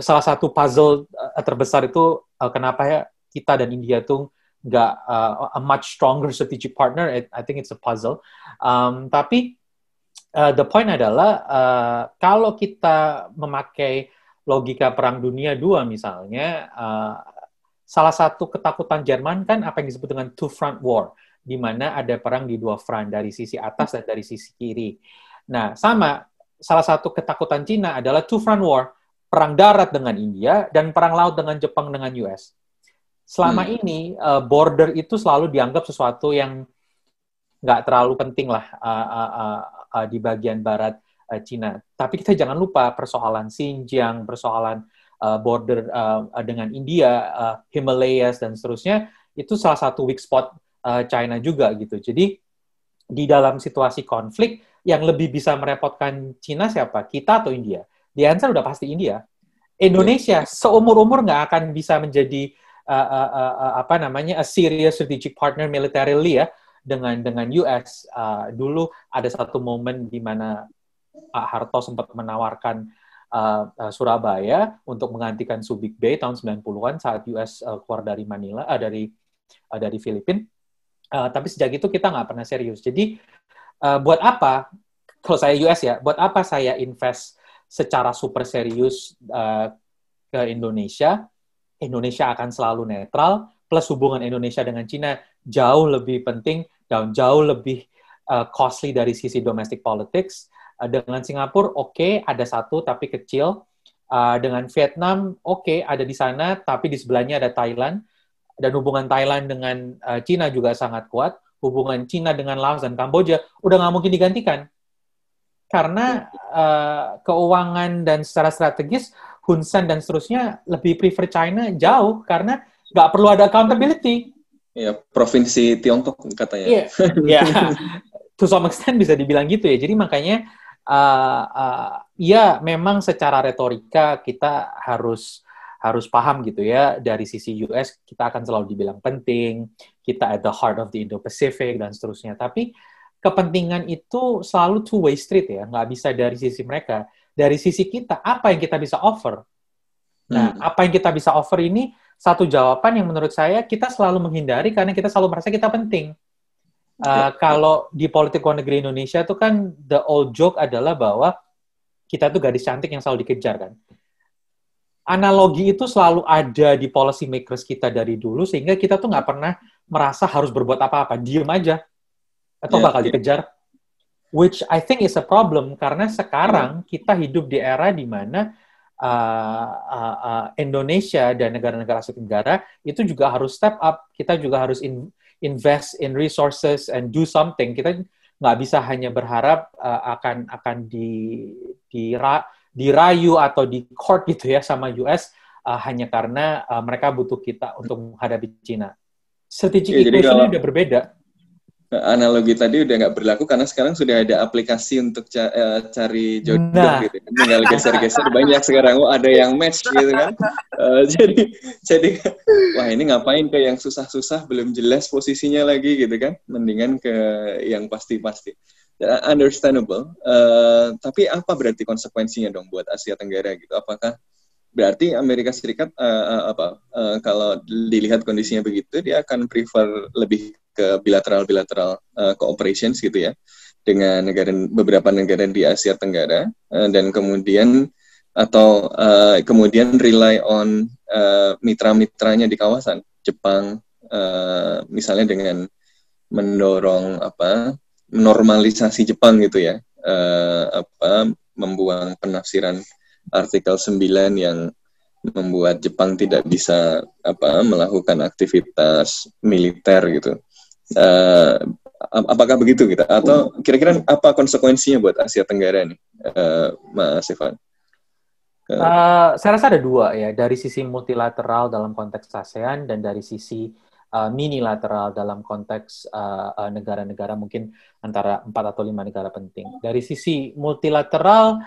salah satu puzzle uh, terbesar itu uh, kenapa ya kita dan India tuh nggak uh, a much stronger strategic partner. It, I think it's a puzzle. Um, tapi uh, the point adalah uh, kalau kita memakai logika perang dunia dua misalnya, uh, salah satu ketakutan Jerman kan apa yang disebut dengan two front war di mana ada perang di dua front dari sisi atas dan dari sisi kiri. Nah, sama salah satu ketakutan Cina adalah two front war, perang darat dengan India dan perang laut dengan Jepang dengan US. Selama hmm. ini uh, border itu selalu dianggap sesuatu yang nggak terlalu penting lah uh, uh, uh, uh, di bagian barat uh, Cina. Tapi kita jangan lupa persoalan Xinjiang, persoalan uh, border uh, dengan India, uh, Himalayas dan seterusnya itu salah satu weak spot uh, China juga gitu. Jadi di dalam situasi konflik yang lebih bisa merepotkan China siapa? Kita atau India? Di answer udah pasti India. Indonesia seumur-umur nggak akan bisa menjadi uh, uh, uh, apa namanya a serious strategic partner militarily ya dengan dengan US. Uh, dulu ada satu momen di mana Pak Harto sempat menawarkan uh, uh, Surabaya untuk menggantikan Subic Bay tahun 90-an saat US uh, keluar dari Manila, uh, dari uh, dari Filipina. Uh, tapi sejak itu kita nggak pernah serius. Jadi uh, buat apa? Kalau saya US ya, buat apa saya invest secara super serius uh, ke Indonesia? Indonesia akan selalu netral. Plus hubungan Indonesia dengan Cina jauh lebih penting dan jauh lebih uh, costly dari sisi domestic politics. Uh, dengan Singapura, oke, okay, ada satu tapi kecil. Uh, dengan Vietnam, oke, okay, ada di sana, tapi di sebelahnya ada Thailand dan hubungan Thailand dengan uh, Cina juga sangat kuat, hubungan Cina dengan Laos dan Kamboja udah nggak mungkin digantikan. Karena uh, keuangan dan secara strategis Hun Sen dan seterusnya lebih prefer China jauh karena nggak perlu ada accountability. Ya, provinsi Tiongkok katanya. Iya, yeah. <laughs> yeah. to some extent bisa dibilang gitu ya. Jadi makanya uh, uh, ya memang secara retorika kita harus harus paham gitu ya dari sisi US kita akan selalu dibilang penting kita at the heart of the Indo-Pacific dan seterusnya tapi kepentingan itu selalu two way street ya nggak bisa dari sisi mereka dari sisi kita apa yang kita bisa offer nah hmm. apa yang kita bisa offer ini satu jawaban yang menurut saya kita selalu menghindari karena kita selalu merasa kita penting uh, kalau di politik luar negeri Indonesia itu kan the old joke adalah bahwa kita tuh gadis cantik yang selalu dikejar kan analogi itu selalu ada di policy makers kita dari dulu sehingga kita tuh nggak pernah merasa harus berbuat apa-apa, diem aja atau yeah, bakal yeah. dikejar. Which I think is a problem karena sekarang kita hidup di era di mana uh, uh, uh, Indonesia dan negara-negara Asia Tenggara itu juga harus step up. Kita juga harus in, invest in resources and do something. Kita nggak bisa hanya berharap uh, akan akan di di dirayu atau di court gitu ya sama US uh, hanya karena uh, mereka butuh kita untuk menghadapi Cina. Strategic ya, equation udah berbeda. Analogi tadi udah nggak berlaku karena sekarang sudah ada aplikasi untuk ca uh, cari jodoh nah. gitu. Tinggal geser-geser banyak sekarang. Oh, ada yang match gitu kan. Uh, <laughs> jadi jadi wah ini ngapain ke yang susah-susah belum jelas posisinya lagi gitu kan. Mendingan ke yang pasti-pasti. Ya, understandable. Uh, tapi apa berarti konsekuensinya dong buat Asia Tenggara gitu? Apakah berarti Amerika Serikat uh, uh, apa uh, kalau dilihat kondisinya begitu dia akan prefer lebih ke bilateral bilateral uh, cooperations gitu ya dengan negara beberapa negara di Asia Tenggara uh, dan kemudian atau uh, kemudian rely on uh, mitra-mitranya di kawasan Jepang uh, misalnya dengan mendorong apa normalisasi Jepang gitu ya uh, apa membuang penafsiran artikel 9 yang membuat Jepang tidak bisa apa melakukan aktivitas militer gitu. Uh, apakah begitu gitu? Atau kira-kira apa konsekuensinya buat Asia Tenggara nih, uh, Mas Evan? Uh, saya rasa ada dua ya, dari sisi multilateral dalam konteks ASEAN dan dari sisi uh, minilateral dalam konteks negara-negara uh, uh, mungkin antara empat atau lima negara penting. Dari sisi multilateral,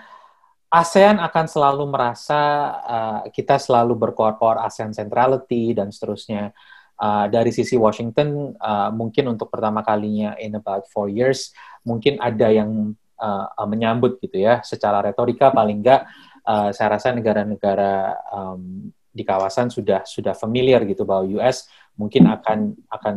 ASEAN akan selalu merasa uh, kita selalu berkoar-koar ASEAN centrality dan seterusnya. Uh, dari sisi Washington, uh, mungkin untuk pertama kalinya in about four years, mungkin ada yang uh, menyambut gitu ya, secara retorika paling enggak uh, saya rasa negara-negara um, di kawasan sudah sudah familiar gitu bahwa US mungkin akan akan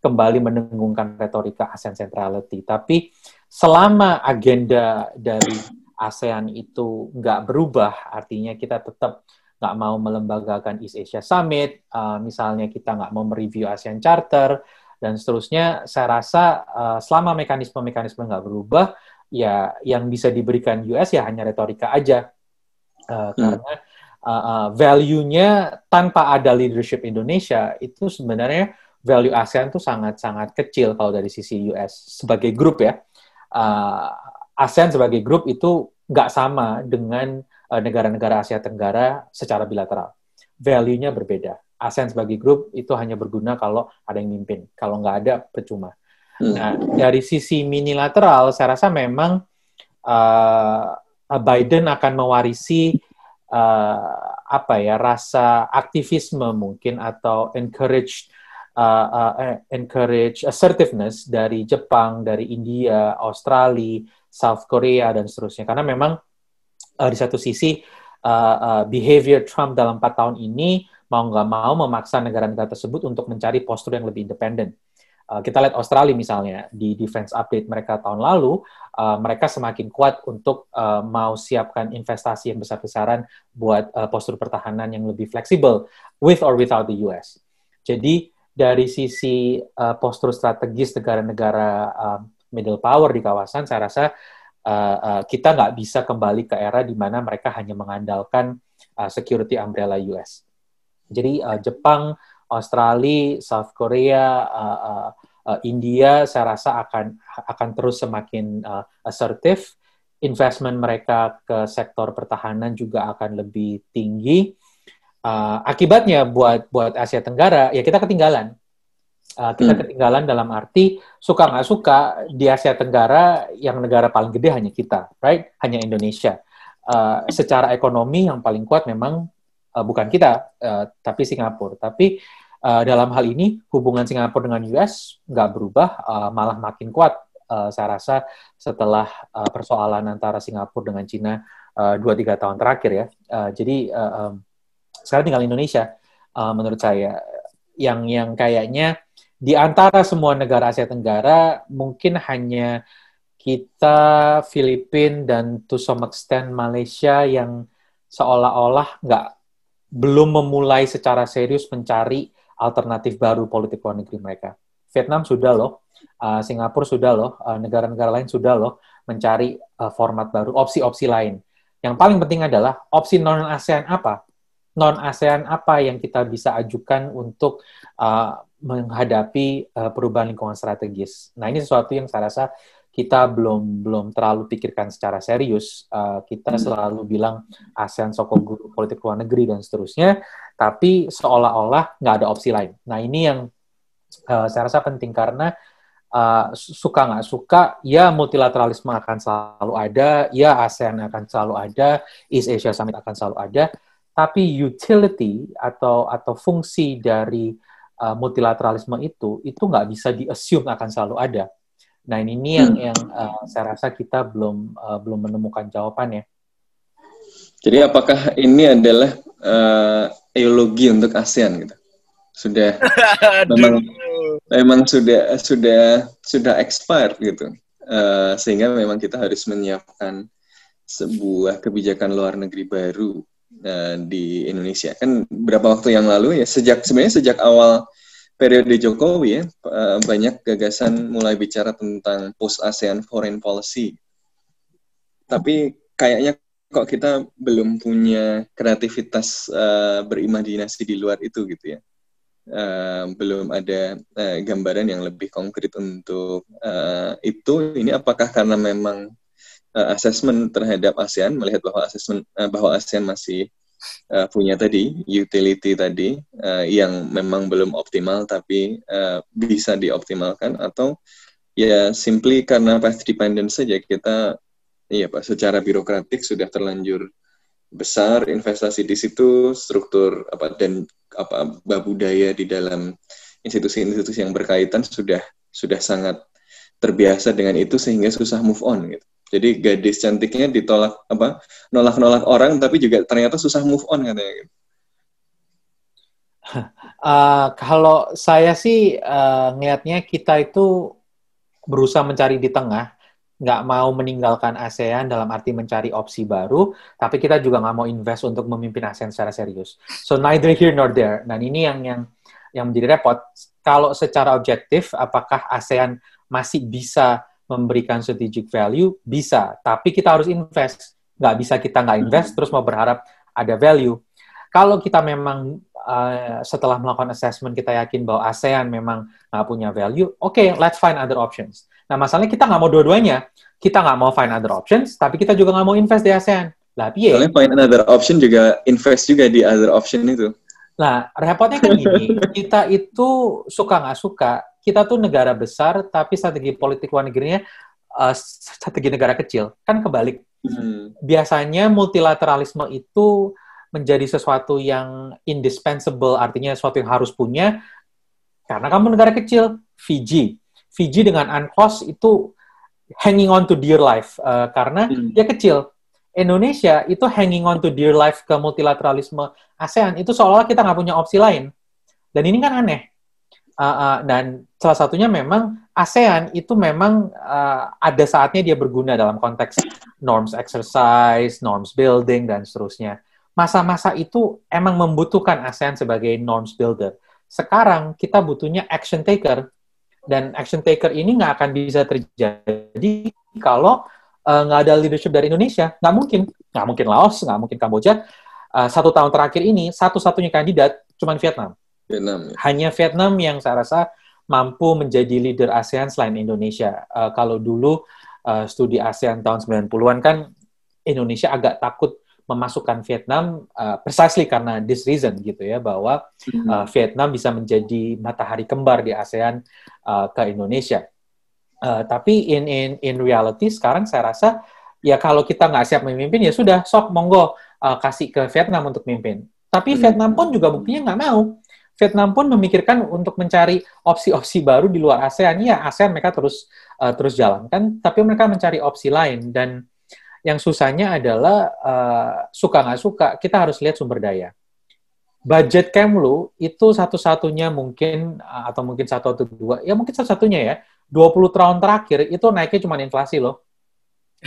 kembali mendengungkan retorika ASEAN centrality. Tapi selama agenda dari ASEAN itu nggak berubah, artinya kita tetap nggak mau melembagakan East Asia Summit, uh, misalnya kita nggak mau mereview ASEAN Charter, dan seterusnya, saya rasa uh, selama mekanisme-mekanisme nggak berubah, ya yang bisa diberikan US ya hanya retorika aja Uh, hmm. Karena uh, uh, value-nya tanpa ada leadership Indonesia itu sebenarnya value ASEAN itu sangat-sangat kecil kalau dari sisi US sebagai grup ya. Uh, ASEAN sebagai grup itu nggak sama dengan negara-negara uh, Asia Tenggara secara bilateral. Value-nya berbeda. ASEAN sebagai grup itu hanya berguna kalau ada yang mimpin. Kalau nggak ada, percuma. Hmm. Nah, dari sisi minilateral, saya rasa memang Uh, Biden akan mewarisi uh, apa ya rasa aktivisme mungkin atau encourage uh, uh, encourage assertiveness dari Jepang, dari India, Australia, South Korea dan seterusnya. Karena memang uh, di satu sisi uh, uh, behavior Trump dalam empat tahun ini mau nggak mau memaksa negara-negara tersebut untuk mencari postur yang lebih independen. Kita lihat Australia misalnya di defense update mereka tahun lalu, uh, mereka semakin kuat untuk uh, mau siapkan investasi yang besar-besaran buat uh, postur pertahanan yang lebih fleksibel with or without the US. Jadi dari sisi uh, postur strategis negara-negara uh, middle power di kawasan, saya rasa uh, uh, kita nggak bisa kembali ke era di mana mereka hanya mengandalkan uh, security umbrella US. Jadi uh, Jepang Australia, South Korea, uh, uh, India, saya rasa akan akan terus semakin uh, asertif. Investment mereka ke sektor pertahanan juga akan lebih tinggi. Uh, akibatnya buat buat Asia Tenggara ya kita ketinggalan. Uh, kita hmm. ketinggalan dalam arti suka nggak suka di Asia Tenggara yang negara paling gede hanya kita, right? Hanya Indonesia. Uh, secara ekonomi yang paling kuat memang uh, bukan kita, uh, tapi Singapura. Tapi uh, dalam hal ini hubungan Singapura dengan US nggak berubah, uh, malah makin kuat. Uh, saya rasa setelah uh, persoalan antara Singapura dengan Cina dua uh, tiga tahun terakhir ya. Uh, jadi uh, um, sekarang tinggal Indonesia, uh, menurut saya yang yang kayaknya di antara semua negara Asia Tenggara mungkin hanya kita, Filipina dan to some extent Malaysia yang seolah-olah nggak belum memulai secara serius mencari alternatif baru politik luar negeri mereka. Vietnam sudah loh, uh, Singapura sudah loh, uh, negara-negara lain sudah loh mencari uh, format baru, opsi-opsi lain. Yang paling penting adalah opsi non ASEAN apa? Non ASEAN apa yang kita bisa ajukan untuk menghadapi uh, perubahan lingkungan strategis. Nah ini sesuatu yang saya rasa kita belum belum terlalu pikirkan secara serius. Uh, kita hmm. selalu bilang ASEAN soko guru politik luar negeri dan seterusnya, tapi seolah-olah nggak ada opsi lain. Nah ini yang uh, saya rasa penting karena uh, suka nggak suka, ya multilateralisme akan selalu ada, ya ASEAN akan selalu ada, East Asia Summit akan selalu ada, tapi utility atau atau fungsi dari uh, multilateralisme itu itu nggak bisa di assume akan selalu ada Nah ini, ini yang hmm. yang uh, saya rasa kita belum uh, belum menemukan jawabannya. Jadi apakah ini adalah uh, ideologi untuk ASEAN gitu. Sudah <laughs> memang memang sudah sudah sudah expired gitu. Uh, sehingga memang kita harus menyiapkan sebuah kebijakan luar negeri baru uh, di Indonesia. Kan berapa waktu yang lalu ya sejak sebenarnya sejak awal periode Jokowi ya uh, banyak gagasan mulai bicara tentang post ASEAN foreign policy. Tapi kayaknya kok kita belum punya kreativitas uh, berimajinasi di luar itu gitu ya. Uh, belum ada uh, gambaran yang lebih konkret untuk uh, itu. Ini apakah karena memang uh, assessment terhadap ASEAN melihat bahwa assessment uh, bahwa ASEAN masih uh, punya tadi utility tadi uh, yang memang belum optimal tapi uh, bisa dioptimalkan atau ya simply karena path dependent saja kita Iya Pak, secara birokratik sudah terlanjur besar investasi di situ, struktur apa dan apa budaya di dalam institusi-institusi yang berkaitan sudah sudah sangat terbiasa dengan itu sehingga susah move on gitu. Jadi gadis cantiknya ditolak apa nolak-nolak orang tapi juga ternyata susah move on katanya. Uh, <laughs> kalau saya sih uh, ngelihatnya kita itu berusaha mencari di tengah nggak mau meninggalkan ASEAN dalam arti mencari opsi baru, tapi kita juga nggak mau invest untuk memimpin ASEAN secara serius. So neither here nor there. Dan ini yang yang yang menjadi repot. Kalau secara objektif, apakah ASEAN masih bisa memberikan strategic value? Bisa, tapi kita harus invest. Nggak bisa kita nggak invest terus mau berharap ada value. Kalau kita memang uh, setelah melakukan assessment kita yakin bahwa ASEAN memang nggak punya value, oke, okay, let's find other options. Nah, masalahnya kita nggak mau dua-duanya. Kita nggak mau find other options, tapi kita juga nggak mau invest di ASEAN. Lah, piye? Soalnya find another option juga invest juga di other option itu. Nah, repotnya kan gini, <laughs> kita itu suka nggak suka, kita tuh negara besar, tapi strategi politik luar negerinya uh, strategi negara kecil. Kan kebalik. Hmm. Biasanya multilateralisme itu menjadi sesuatu yang indispensable, artinya sesuatu yang harus punya, karena kamu negara kecil. Fiji, Fiji dengan UNCLOS itu hanging on to dear life uh, karena hmm. dia kecil. Indonesia itu hanging on to dear life ke multilateralisme ASEAN itu seolah-olah kita nggak punya opsi lain. Dan ini kan aneh. Uh, uh, dan salah satunya memang ASEAN itu memang uh, ada saatnya dia berguna dalam konteks norms exercise, norms building, dan seterusnya. Masa-masa itu emang membutuhkan ASEAN sebagai norms builder. Sekarang kita butuhnya action taker dan action taker ini nggak akan bisa terjadi kalau uh, nggak ada leadership dari Indonesia. Nggak mungkin. Nggak mungkin Laos, nggak mungkin Kamboja. Uh, satu tahun terakhir ini, satu-satunya kandidat cuma Vietnam. Vietnam. Ya. Hanya Vietnam yang saya rasa mampu menjadi leader ASEAN selain Indonesia. Uh, kalau dulu uh, studi ASEAN tahun 90-an kan Indonesia agak takut memasukkan Vietnam uh, precisely karena this reason gitu ya bahwa uh, Vietnam bisa menjadi matahari kembar di ASEAN uh, ke Indonesia. Uh, tapi in in in reality sekarang saya rasa ya kalau kita nggak siap memimpin ya sudah sok monggo uh, kasih ke Vietnam untuk memimpin. Tapi hmm. Vietnam pun juga buktinya nggak mau. Vietnam pun memikirkan untuk mencari opsi-opsi baru di luar ASEAN. Ya ASEAN mereka terus uh, terus jalankan, tapi mereka mencari opsi lain dan yang susahnya adalah uh, suka nggak suka, kita harus lihat sumber daya. Budget Kemlu itu satu-satunya mungkin, uh, atau mungkin satu atau dua, ya mungkin satu-satunya ya, 20 tahun terakhir itu naiknya cuma inflasi loh.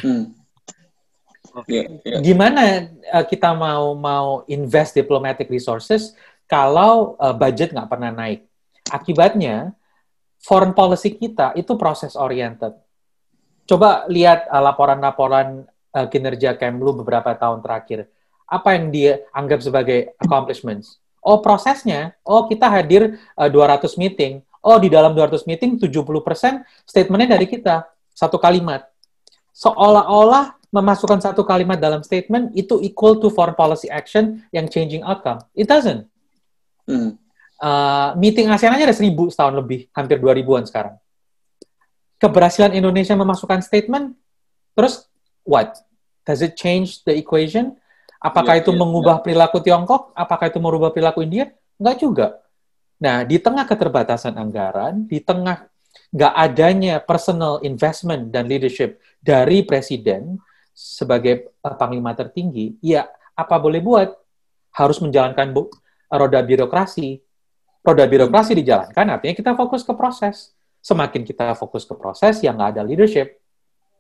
Hmm. Okay, yeah. Gimana uh, kita mau mau invest diplomatic resources kalau uh, budget nggak pernah naik? Akibatnya foreign policy kita itu proses oriented. Coba lihat laporan-laporan uh, kinerja Kemlu beberapa tahun terakhir. Apa yang dia anggap sebagai accomplishments? Oh, prosesnya. Oh, kita hadir uh, eh, 200 meeting. Oh, di dalam 200 meeting 70% statementnya dari kita. Satu kalimat. Seolah-olah memasukkan satu kalimat dalam statement itu equal to foreign policy action yang changing outcome. It doesn't. Hmm. Uh, meeting ASEAN aja ada seribu setahun lebih, hampir 2000-an sekarang. Keberhasilan Indonesia memasukkan statement, terus what? Does it change the equation? Apakah yeah, itu yeah, mengubah yeah. perilaku Tiongkok? Apakah itu merubah perilaku India? Enggak juga. Nah, di tengah keterbatasan anggaran, di tengah nggak adanya personal investment dan leadership dari presiden sebagai uh, panglima tertinggi, ya apa boleh buat? harus menjalankan bu roda birokrasi. Roda birokrasi dijalankan artinya kita fokus ke proses. Semakin kita fokus ke proses, yang nggak ada leadership.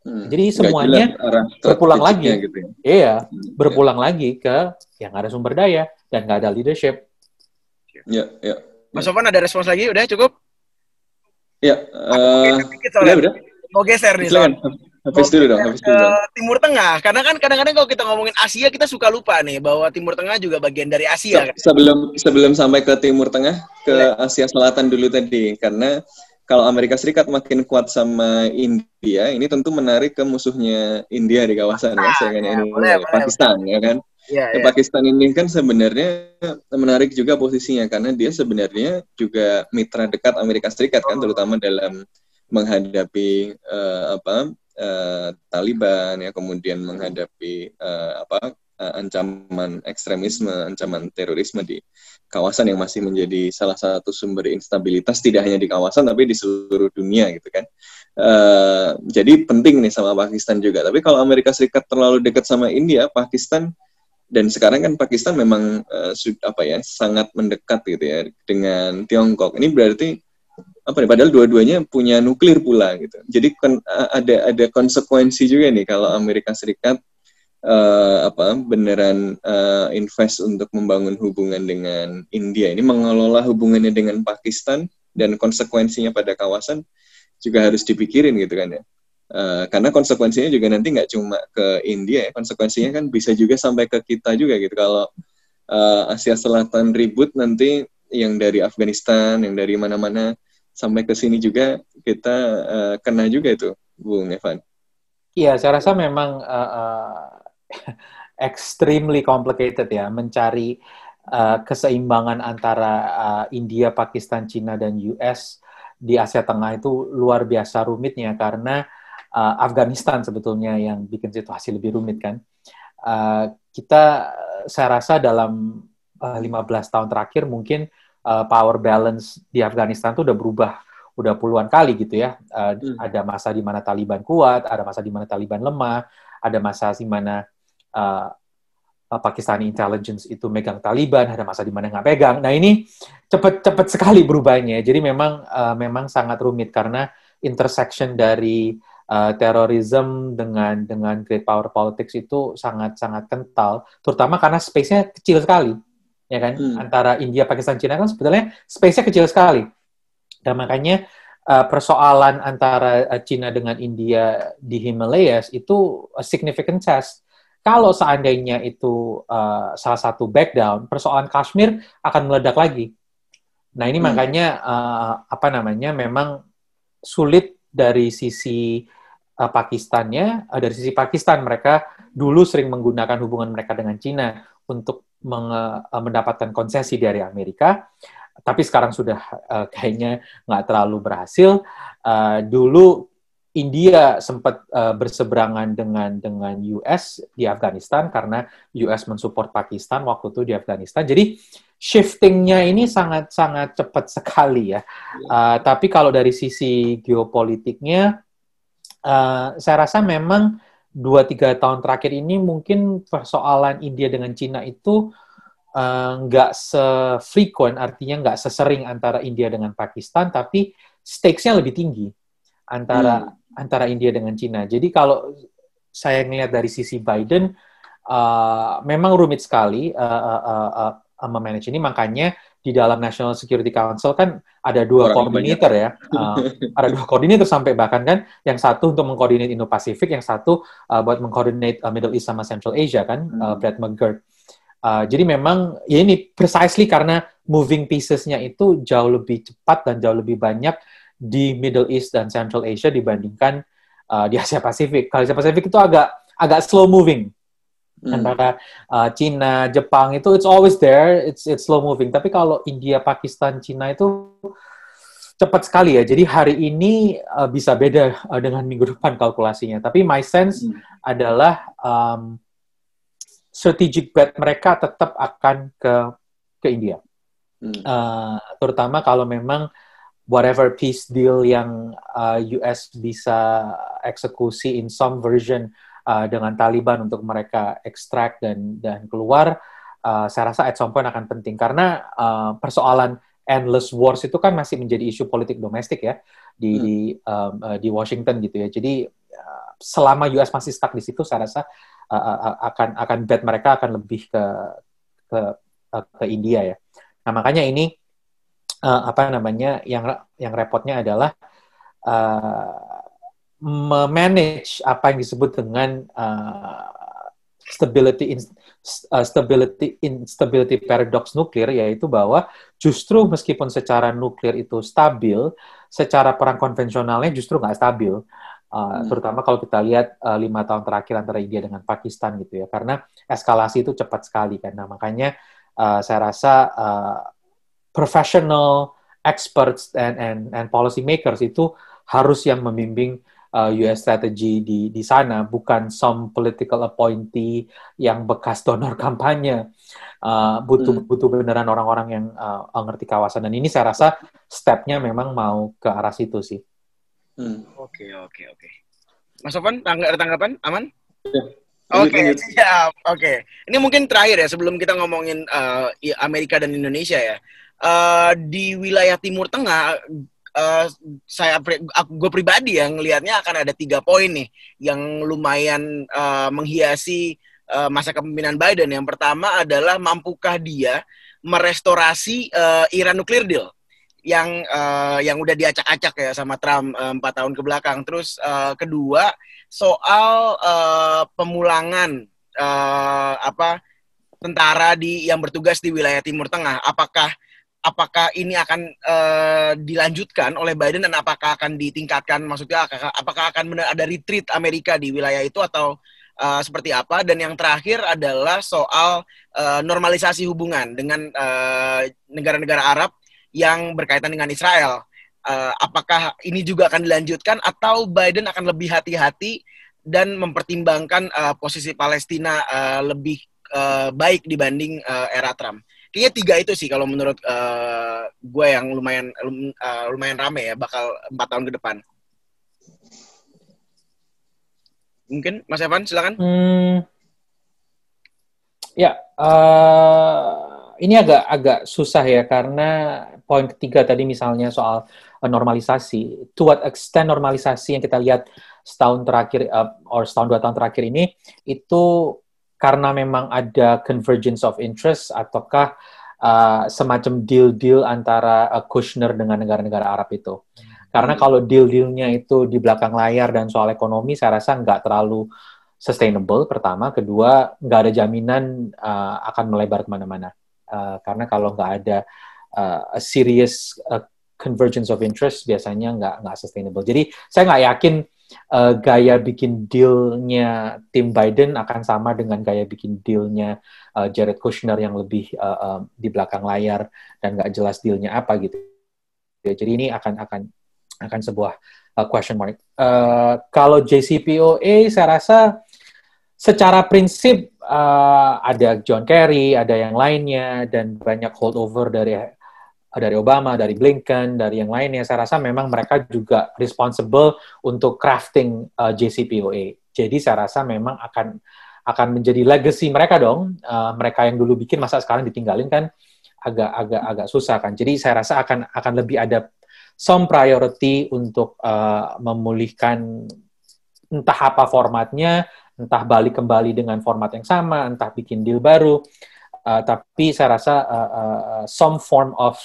Hmm. Jadi semuanya berpulang lagi. Gitu ya. Iya, hmm. berpulang ya. lagi ke yang ada sumber daya dan nggak ada leadership. Ya, ya. Mas Sofan ada respons lagi? Udah cukup? Ya, uh, udah, udah. Mau geser nih. Silakan. Habis dulu dong, habis dulu dong. Timur Tengah, karena kan kadang-kadang kalau kita ngomongin Asia kita suka lupa nih bahwa Timur Tengah juga bagian dari Asia. Se sebelum sebelum sampai ke Timur Tengah, ke Asia Selatan dulu tadi, karena kalau Amerika Serikat makin kuat sama India, ini tentu menarik ke musuhnya India di kawasan ya, ah, ya, ya ini boleh, Pakistan boleh. ya kan. Ya, ya. Pakistan ini kan sebenarnya menarik juga posisinya karena dia sebenarnya juga mitra dekat Amerika Serikat kan, terutama dalam menghadapi uh, apa uh, Taliban ya, kemudian menghadapi uh, apa uh, ancaman ekstremisme, ancaman terorisme di kawasan yang masih menjadi salah satu sumber instabilitas tidak hanya di kawasan tapi di seluruh dunia gitu kan. Uh, jadi penting nih sama Pakistan juga. Tapi kalau Amerika Serikat terlalu dekat sama India, Pakistan dan sekarang kan Pakistan memang uh, apa ya sangat mendekat gitu ya dengan Tiongkok. Ini berarti apa nih? Padahal dua-duanya punya nuklir pula gitu. Jadi kon, ada ada konsekuensi juga nih kalau Amerika Serikat uh, apa beneran uh, invest untuk membangun hubungan dengan India. Ini mengelola hubungannya dengan Pakistan dan konsekuensinya pada kawasan juga harus dipikirin gitu kan ya. Uh, karena konsekuensinya juga nanti nggak cuma ke India ya, konsekuensinya kan bisa juga sampai ke kita juga gitu. Kalau uh, Asia Selatan ribut nanti yang dari Afghanistan, yang dari mana-mana sampai ke sini juga kita uh, kena juga itu, Bung Evan. Iya, saya rasa memang uh, uh, <laughs> extremely complicated ya mencari uh, keseimbangan antara uh, India, Pakistan, Cina dan US di Asia Tengah itu luar biasa rumitnya karena uh, Afghanistan sebetulnya yang bikin situasi lebih rumit kan. Uh, kita saya rasa dalam uh, 15 tahun terakhir mungkin uh, power balance di Afghanistan itu udah berubah udah puluhan kali gitu ya. Uh, hmm. Ada masa di mana Taliban kuat, ada masa di mana Taliban lemah, ada masa di mana uh, Pakistani intelligence itu megang Taliban, ada masa di mana nggak pegang. Nah ini cepat-cepat sekali berubahnya. Jadi memang uh, memang sangat rumit karena intersection dari uh, terorisme dengan dengan great power politics itu sangat sangat kental, terutama karena space-nya kecil sekali, ya kan? Hmm. Antara India, Pakistan, Cina kan sebetulnya space-nya kecil sekali, dan makanya uh, persoalan antara uh, Cina dengan India di Himalayas itu a significant test. Kalau seandainya itu uh, salah satu backdown, persoalan Kashmir akan meledak lagi. Nah ini hmm. makanya uh, apa namanya memang sulit dari sisi uh, Pakistannya, uh, dari sisi Pakistan mereka dulu sering menggunakan hubungan mereka dengan Cina untuk uh, mendapatkan konsesi dari Amerika, tapi sekarang sudah uh, kayaknya nggak terlalu berhasil. Uh, dulu India sempat uh, berseberangan dengan dengan US di Afghanistan karena US mensupport Pakistan waktu itu di Afghanistan. Jadi shiftingnya ini sangat sangat cepat sekali ya. Uh, tapi kalau dari sisi geopolitiknya, uh, saya rasa memang dua tiga tahun terakhir ini mungkin persoalan India dengan Cina itu nggak uh, se-frequent, artinya nggak sesering antara India dengan Pakistan, tapi stakes-nya lebih tinggi antara hmm antara India dengan Cina. Jadi kalau saya melihat dari sisi Biden, uh, memang rumit sekali uh, uh, uh, uh, memanage ini. Makanya di dalam National Security Council kan ada dua koordinator ya, uh, ada dua koordinator sampai bahkan kan, yang satu untuk mengkoordinat Indo-Pasifik, yang satu uh, buat mengkoordinat uh, Middle East sama Central Asia kan, hmm. uh, Brad McGirt. Uh, jadi memang ya ini precisely karena moving piecesnya itu jauh lebih cepat dan jauh lebih banyak di Middle East dan Central Asia dibandingkan uh, di Asia Pasifik. Kalau Asia Pasifik itu agak agak slow moving. Hmm. Antara uh, Cina, Jepang itu it's always there, it's it's slow moving. Tapi kalau India, Pakistan, Cina itu cepat sekali ya. Jadi hari ini uh, bisa beda uh, dengan minggu <laughs> depan kalkulasinya. Tapi my sense hmm. adalah um, strategic bet mereka tetap akan ke ke India. Hmm. Uh, terutama kalau memang whatever peace deal yang uh, US bisa eksekusi in some version uh, dengan Taliban untuk mereka ekstrak dan dan keluar uh, saya rasa at some point akan penting karena uh, persoalan endless wars itu kan masih menjadi isu politik domestik ya di hmm. di, um, uh, di Washington gitu ya. Jadi uh, selama US masih stuck di situ, saya rasa uh, uh, akan akan bet mereka akan lebih ke ke uh, ke India ya. Nah makanya ini uh, apa namanya yang yang repotnya adalah uh, memanage apa yang disebut dengan uh, stability in, uh, stability instability paradox nuklir yaitu bahwa justru meskipun secara nuklir itu stabil, secara perang konvensionalnya justru nggak stabil. Uh, hmm. terutama kalau kita lihat uh, lima tahun terakhir antara India dengan Pakistan gitu ya karena eskalasi itu cepat sekali kan nah makanya uh, saya rasa uh, professional experts and and and policy makers itu harus yang membimbing uh, US strategy di di sana bukan some political appointee yang bekas donor <laughs> kampanye uh, butuh hmm. butuh beneran orang-orang yang uh, ngerti kawasan dan ini saya rasa stepnya memang mau ke arah situ sih. Hmm. Oke oke oke. Mas Sofan, tangga tanggapan aman? Ya. Oke, okay, <laughs> siap. Oke, okay. ini mungkin terakhir ya sebelum kita ngomongin uh, Amerika dan Indonesia ya. Uh, di wilayah Timur Tengah uh, saya gue pribadi yang ngelihatnya akan ada tiga poin nih yang lumayan uh, menghiasi uh, masa kepemimpinan Biden. Yang pertama adalah mampukah dia merestorasi uh, Iran nuklir deal yang uh, yang udah diacak-acak ya sama Trump empat uh, tahun ke belakang. Terus uh, kedua soal uh, pemulangan uh, apa tentara di yang bertugas di wilayah Timur Tengah. Apakah apakah ini akan uh, dilanjutkan oleh Biden dan apakah akan ditingkatkan? Maksudnya apakah, apakah akan benar ada retreat Amerika di wilayah itu atau uh, seperti apa? Dan yang terakhir adalah soal uh, normalisasi hubungan dengan negara-negara uh, Arab yang berkaitan dengan Israel. Uh, apakah ini juga akan dilanjutkan atau Biden akan lebih hati-hati dan mempertimbangkan uh, posisi Palestina uh, lebih uh, baik dibanding uh, era Trump kayaknya tiga itu sih kalau menurut uh, gue yang lumayan uh, lumayan rame ya bakal empat tahun ke depan. Mungkin Mas Evan silakan. Hmm, ya, uh, ini agak agak susah ya karena poin ketiga tadi misalnya soal normalisasi. To what extent normalisasi yang kita lihat setahun terakhir uh, or setahun dua tahun terakhir ini itu karena memang ada convergence of interest ataukah uh, semacam deal-deal antara uh, Kushner dengan negara-negara Arab itu. Karena kalau deal-dealnya itu di belakang layar dan soal ekonomi, saya rasa nggak terlalu sustainable. Pertama, kedua nggak ada jaminan uh, akan melebar ke mana-mana. Uh, karena kalau nggak ada uh, a serious uh, convergence of interest, biasanya nggak nggak sustainable. Jadi saya nggak yakin uh, gaya bikin dealnya tim Biden akan sama dengan gaya bikin dealnya uh, Jared Kushner yang lebih uh, uh, di belakang layar dan nggak jelas dealnya apa gitu. Ya, jadi ini akan akan akan sebuah uh, question mark. Uh, kalau JCPOA saya rasa secara prinsip uh, ada John Kerry, ada yang lainnya dan banyak holdover dari dari Obama, dari Blinken, dari yang lainnya, saya rasa memang mereka juga responsible untuk crafting uh, JCPOA. Jadi saya rasa memang akan akan menjadi legacy mereka dong. Uh, mereka yang dulu bikin masa sekarang ditinggalin kan agak agak agak susah kan. Jadi saya rasa akan akan lebih ada some priority untuk uh, memulihkan entah apa formatnya, entah balik kembali dengan format yang sama, entah bikin deal baru. Uh, tapi saya rasa uh, uh, some form of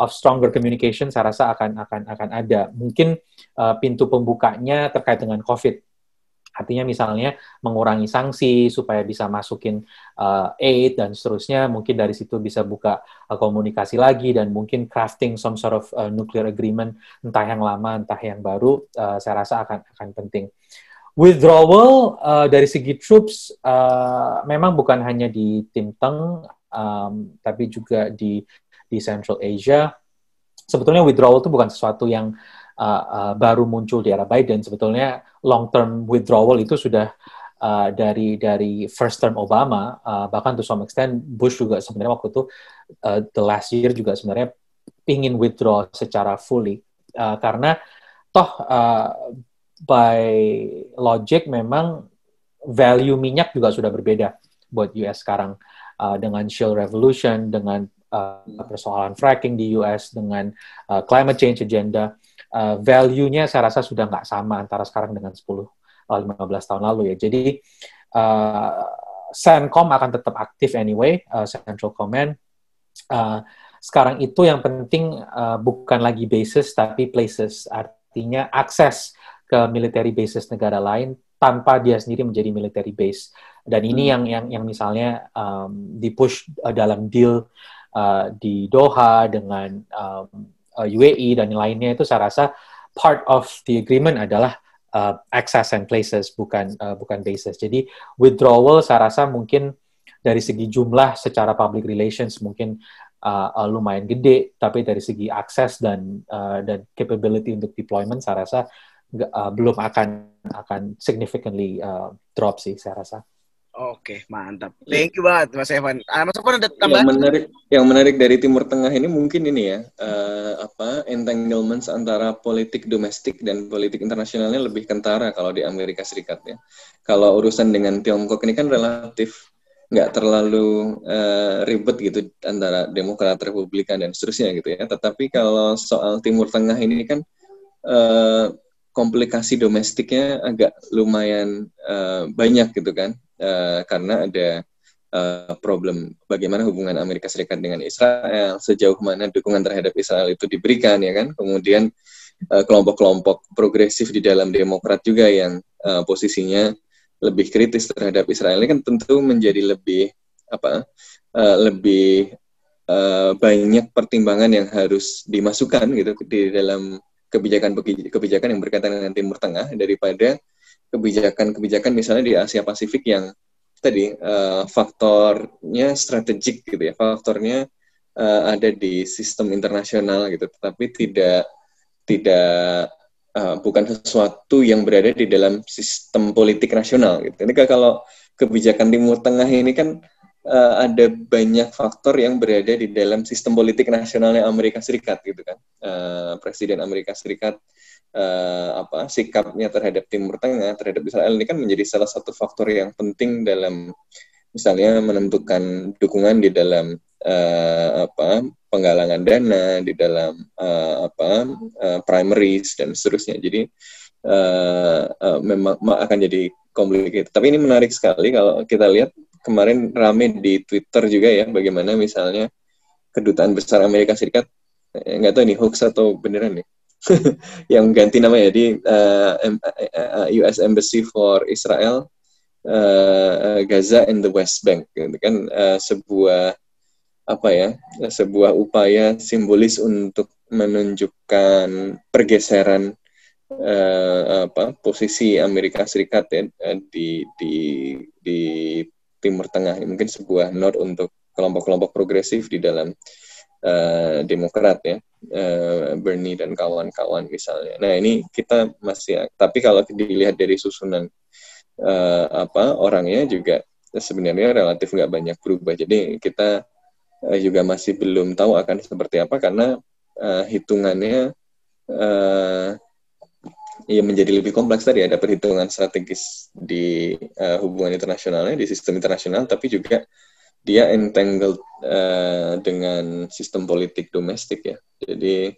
of stronger communication saya rasa akan akan akan ada. Mungkin uh, pintu pembukanya terkait dengan COVID. Artinya misalnya mengurangi sanksi supaya bisa masukin uh, aid dan seterusnya. Mungkin dari situ bisa buka uh, komunikasi lagi dan mungkin crafting some sort of uh, nuclear agreement entah yang lama entah yang baru. Uh, saya rasa akan akan penting. Withdrawal uh, dari segi troops uh, memang bukan hanya di Tim Teng um, tapi juga di di Central Asia. Sebetulnya withdrawal itu bukan sesuatu yang uh, uh, baru muncul di era Biden. Sebetulnya long term withdrawal itu sudah uh, dari dari first term Obama, uh, bahkan to some extent Bush juga sebenarnya waktu itu uh, the last year juga sebenarnya ingin withdraw secara fully uh, karena toh uh, by logic memang value minyak juga sudah berbeda buat US sekarang uh, dengan shale revolution, dengan uh, persoalan fracking di US, dengan uh, climate change agenda, uh, value-nya saya rasa sudah nggak sama antara sekarang dengan 10 15 tahun lalu ya. Jadi uh, CENTCOM akan tetap aktif anyway, uh, Central Command. Uh, sekarang itu yang penting uh, bukan lagi bases tapi places, artinya akses ke military bases negara lain tanpa dia sendiri menjadi military base. Dan ini hmm. yang yang yang misalnya um, dipush uh, dalam deal uh, di Doha dengan um, uh, UAE dan lainnya itu saya rasa part of the agreement adalah uh, access and places bukan uh, bukan basis. Jadi withdrawal saya rasa mungkin dari segi jumlah secara public relations mungkin uh, uh, lumayan gede, tapi dari segi akses dan uh, dan capability untuk deployment saya rasa uh, belum akan akan significantly uh, drop sih saya rasa. Oke, mantap. Thank you banget Mas Evan. Ah, Mas Evan ada tambahan? Yang menarik, yang menarik dari Timur Tengah ini mungkin ini ya, uh, apa entanglements antara politik domestik dan politik internasionalnya lebih kentara kalau di Amerika Serikat ya. Kalau urusan dengan Tiongkok ini kan relatif nggak terlalu uh, ribet gitu antara Demokrat, Republikan dan seterusnya gitu ya. Tetapi kalau soal Timur Tengah ini kan uh, komplikasi domestiknya agak lumayan uh, banyak gitu kan. Uh, karena ada uh, problem bagaimana hubungan Amerika Serikat dengan Israel sejauh mana dukungan terhadap Israel itu diberikan ya kan. Kemudian kelompok-kelompok uh, progresif di dalam Demokrat juga yang uh, posisinya lebih kritis terhadap Israel. Ini kan tentu menjadi lebih apa uh, lebih uh, banyak pertimbangan yang harus dimasukkan gitu di dalam kebijakan kebijakan yang berkaitan dengan Timur Tengah daripada kebijakan-kebijakan misalnya di Asia Pasifik yang tadi uh, faktornya strategik gitu ya faktornya uh, ada di sistem internasional gitu. Tetapi tidak tidak uh, bukan sesuatu yang berada di dalam sistem politik nasional gitu. Ini kalau kebijakan Timur Tengah ini kan uh, ada banyak faktor yang berada di dalam sistem politik nasionalnya Amerika Serikat gitu kan. Uh, Presiden Amerika Serikat uh, apa sikapnya terhadap Timur Tengah terhadap Israel ini kan menjadi salah satu faktor yang penting dalam misalnya menentukan dukungan di dalam uh, apa penggalangan dana di dalam uh, apa uh, primaries dan seterusnya. Jadi uh, uh, memang akan jadi complicated. Tapi ini menarik sekali kalau kita lihat kemarin rame di Twitter juga ya bagaimana misalnya kedutaan besar Amerika Serikat eh, nggak tahu ini hoax atau beneran nih <laughs> yang ganti nama ya di uh, eh, eh, US Embassy for Israel uh, Gaza and the West Bank. Gitu kan uh, sebuah apa ya sebuah upaya simbolis untuk menunjukkan pergeseran uh, apa posisi Amerika Serikat ya di di di Timur Tengah. Mungkin sebuah note untuk kelompok-kelompok progresif di dalam uh, Demokrat ya, uh, Bernie dan kawan-kawan misalnya. Nah ini kita masih, tapi kalau dilihat dari susunan uh, apa orangnya juga sebenarnya relatif nggak banyak berubah. Jadi kita juga masih belum tahu akan seperti apa karena uh, hitungannya uh, ya menjadi lebih kompleks tadi. Ada perhitungan strategis di uh, hubungan internasionalnya di sistem internasional tapi juga dia entangled uh, dengan sistem politik domestik ya. Jadi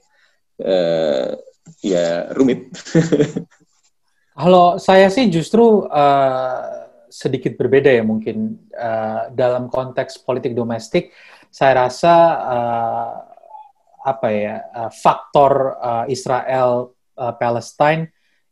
uh, ya rumit. <laughs> Kalau saya sih justru uh, sedikit berbeda ya mungkin. Uh, dalam konteks politik domestik saya rasa uh, apa ya faktor uh, Israel uh, Palestine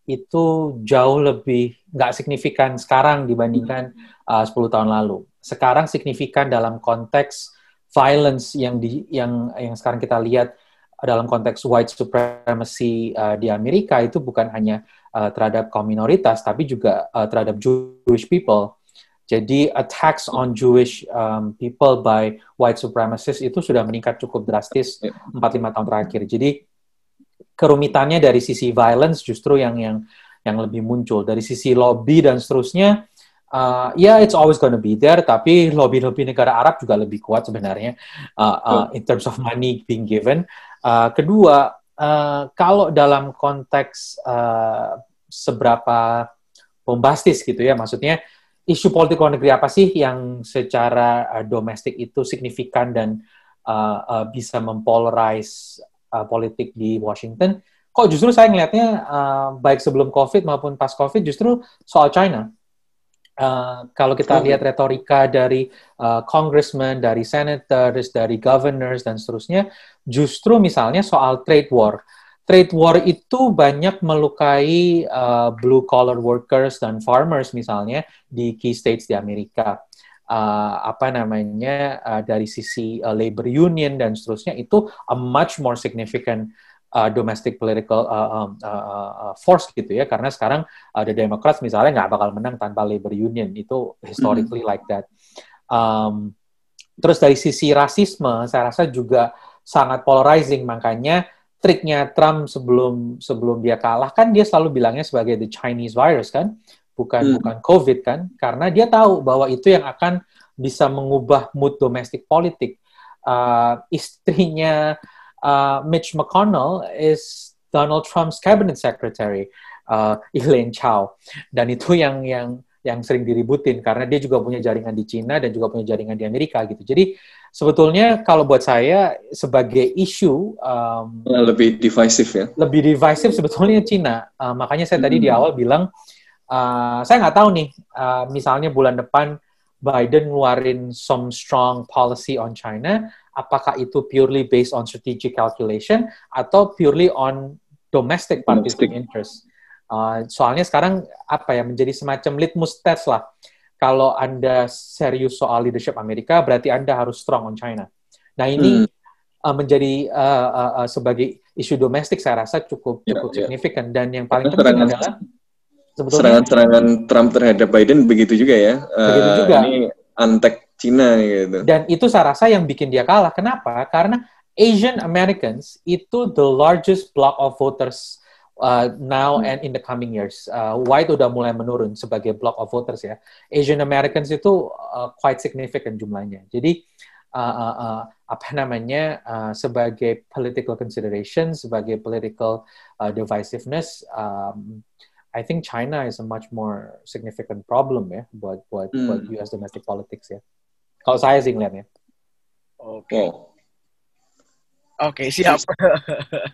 itu jauh lebih nggak signifikan sekarang dibandingkan uh, 10 tahun lalu. Sekarang signifikan dalam konteks violence yang di yang yang sekarang kita lihat dalam konteks white supremacy uh, di Amerika itu bukan hanya uh, terhadap kaum minoritas tapi juga uh, terhadap Jewish people. Jadi attacks on Jewish um, people by white supremacists itu sudah meningkat cukup drastis 4-5 tahun terakhir. Jadi kerumitannya dari sisi violence justru yang yang yang lebih muncul. Dari sisi lobby dan seterusnya uh, ya yeah, it's always gonna be there tapi lobby-lobby negara Arab juga lebih kuat sebenarnya uh, uh, in terms of money being given. Uh, kedua uh, kalau dalam konteks uh, seberapa bombastis gitu ya maksudnya isu politik luar negeri apa sih yang secara uh, domestik itu signifikan dan uh, uh, bisa mempolarize uh, politik di Washington? Kok justru saya ngelihatnya uh, baik sebelum COVID maupun pas COVID justru soal China. Uh, kalau kita Oh. lihat retorika dari uh, congressman, dari senators, dari governors dan seterusnya, justru misalnya soal trade war. Trade war itu banyak melukai uh, blue collar workers dan farmers misalnya di key states di Amerika. Uh, apa namanya uh, dari sisi uh, labor union dan seterusnya itu a much more significant uh, domestic political uh, uh, uh, force gitu ya. Karena sekarang uh, the Democrats misalnya nggak bakal menang tanpa labor union. Itu historically like that. Um, terus dari sisi rasisme saya rasa juga sangat polarizing. Makanya triknya Trump sebelum sebelum dia kalah kan dia selalu bilangnya sebagai the Chinese virus kan bukan Hmm. bukan COVID kan karena dia tahu bahwa itu yang akan bisa mengubah mood domestik politik. Uh, istrinya uh, Mitch McConnell is Donald Trump's cabinet secretary, uh, Elaine Chao, dan itu yang yang yang sering diributin karena dia juga punya jaringan di Cina dan juga punya jaringan di Amerika gitu. Jadi sebetulnya kalau buat saya sebagai isu um, lebih divisive ya. lebih divisive sebetulnya Cina. Uh, makanya saya tadi di Hmm. awal bilang, uh, saya nggak tahu nih, uh, misalnya bulan depan Biden ngeluarin some strong policy on China, apakah itu purely based on strategic calculation atau purely on domestic partisan interest? Uh, soalnya sekarang apa ya menjadi semacam litmus test lah. Kalau anda serius soal leadership Amerika, berarti anda harus strong on China. Nah ini Hmm. uh, menjadi uh, uh, uh, sebagai isu domestik saya rasa cukup Ya, cukup ya. signifikan dan yang paling penting adalah sebetulnya Serangan-serangan Trump terhadap Biden begitu juga ya. Begitu Eh, juga. Ini antek Cina gitu. dan itu saya rasa yang bikin dia kalah. Kenapa? Karena Asian Americans itu the largest block of voters uh, now and in the coming years. Uh, white udah mulai menurun sebagai block of voters ya. Asian Americans itu uh, quite significant jumlahnya. Jadi uh, uh, uh, apa namanya uh, sebagai political consideration, sebagai political uh, divisiveness, um, I think China is a much more significant problem ya buat buat Hmm. buat US domestic politics ya. Kalau saya sih ngeliatnya. Oke. Wow. Oke, siap.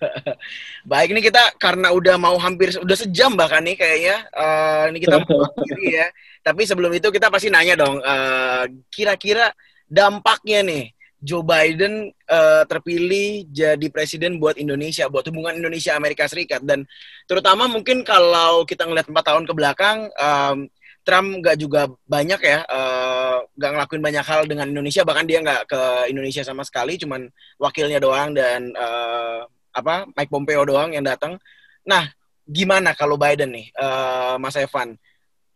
<laughs> Baik, ini kita karena udah mau hampir udah sejam bahkan nih kayaknya. Eh, ini kita mau akhiri ya. Tapi sebelum itu kita pasti nanya dong, eh, kira-kira dampaknya nih Joe Biden eh, terpilih jadi presiden buat Indonesia, buat hubungan Indonesia Amerika Serikat dan terutama mungkin kalau kita ngeliat empat tahun ke belakang, em, Trump nggak juga banyak ya, eh, nggak ngelakuin banyak hal dengan Indonesia, bahkan dia nggak ke Indonesia sama sekali, cuman wakilnya doang dan eh, apa Mike Pompeo doang yang datang. Nah, gimana kalau Biden nih, eh, Mas Evan?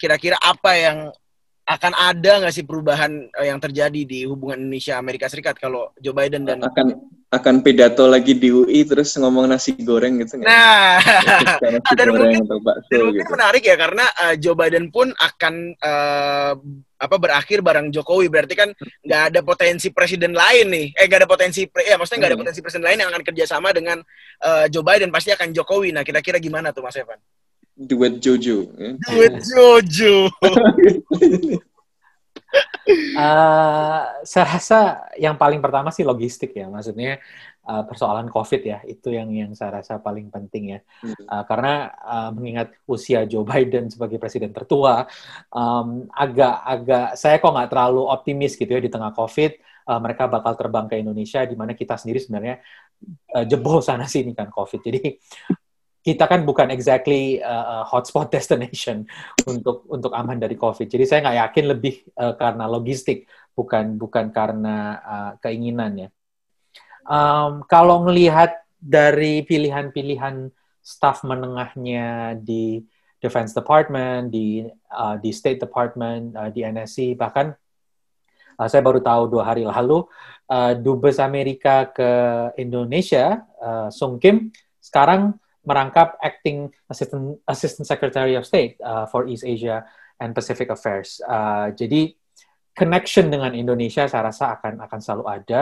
Kira-kira apa yang akan ada nggak sih perubahan eh, yang terjadi di hubungan Indonesia Amerika Serikat kalau Joe Biden dan akan akan pidato lagi di UI terus ngomong nasi goreng gitu nggak? nah <laughs> nasi <laughs> dan goreng mungkin- atau bakso dan mungkin gitu. menarik ya karena eh, Joe Biden pun akan eh, apa berakhir bareng Jokowi berarti kan nggak ada potensi presiden lain nih eh nggak ada potensi pre- ya maksudnya nggak ada Hmm. potensi presiden lain yang akan kerjasama dengan eh, Joe Biden pasti akan Jokowi nah kira-kira gimana tuh Mas Evan? Duet Jojo. ya. Duit Jojo. <laughs> Eh, saya rasa yang paling pertama sih logistik ya, maksudnya eh, persoalan COVID ya, itu yang yang saya rasa paling penting ya. Eh, karena eh, mengingat usia Joe Biden sebagai presiden tertua, em, agak-agak saya kok nggak terlalu optimis gitu ya di tengah COVID, eh, mereka bakal terbang ke Indonesia, di mana kita sendiri sebenarnya eh, jebol sana sini kan COVID. Jadi kita kan bukan exactly uh, hotspot <laughs> destination untuk untuk aman dari COVID. Jadi saya nggak yakin lebih uh, karena logistik, bukan bukan karena uh, keinginan ya. Um, kalau melihat dari pilihan-pilihan staf menengahnya di Defense Department, di uh, di State Department, uh, di NSC, bahkan uh, saya baru tahu dua hari lalu uh, dubes Amerika ke Indonesia, uh, Sung Kim, sekarang merangkap acting assistant assistant secretary of state uh, for East Asia and Pacific Affairs. Uh, jadi connection dengan Indonesia saya rasa akan akan selalu ada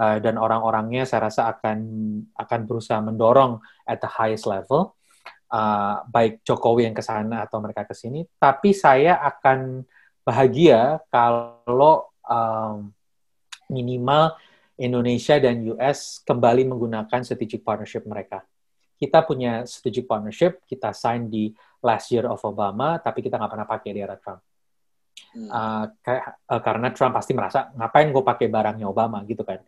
uh, dan orang-orangnya saya rasa akan akan berusaha mendorong at the highest level uh, baik Jokowi yang ke sana atau mereka ke sini. Tapi saya akan bahagia kalau um, minimal Indonesia dan US kembali menggunakan strategic partnership mereka. Kita punya strategic partnership, kita sign di last year of Obama, tapi kita nggak pernah pakai di era Trump. Hmm. Uh, kayak, uh, karena Trump pasti merasa ngapain gue pakai barangnya Obama gitu kan.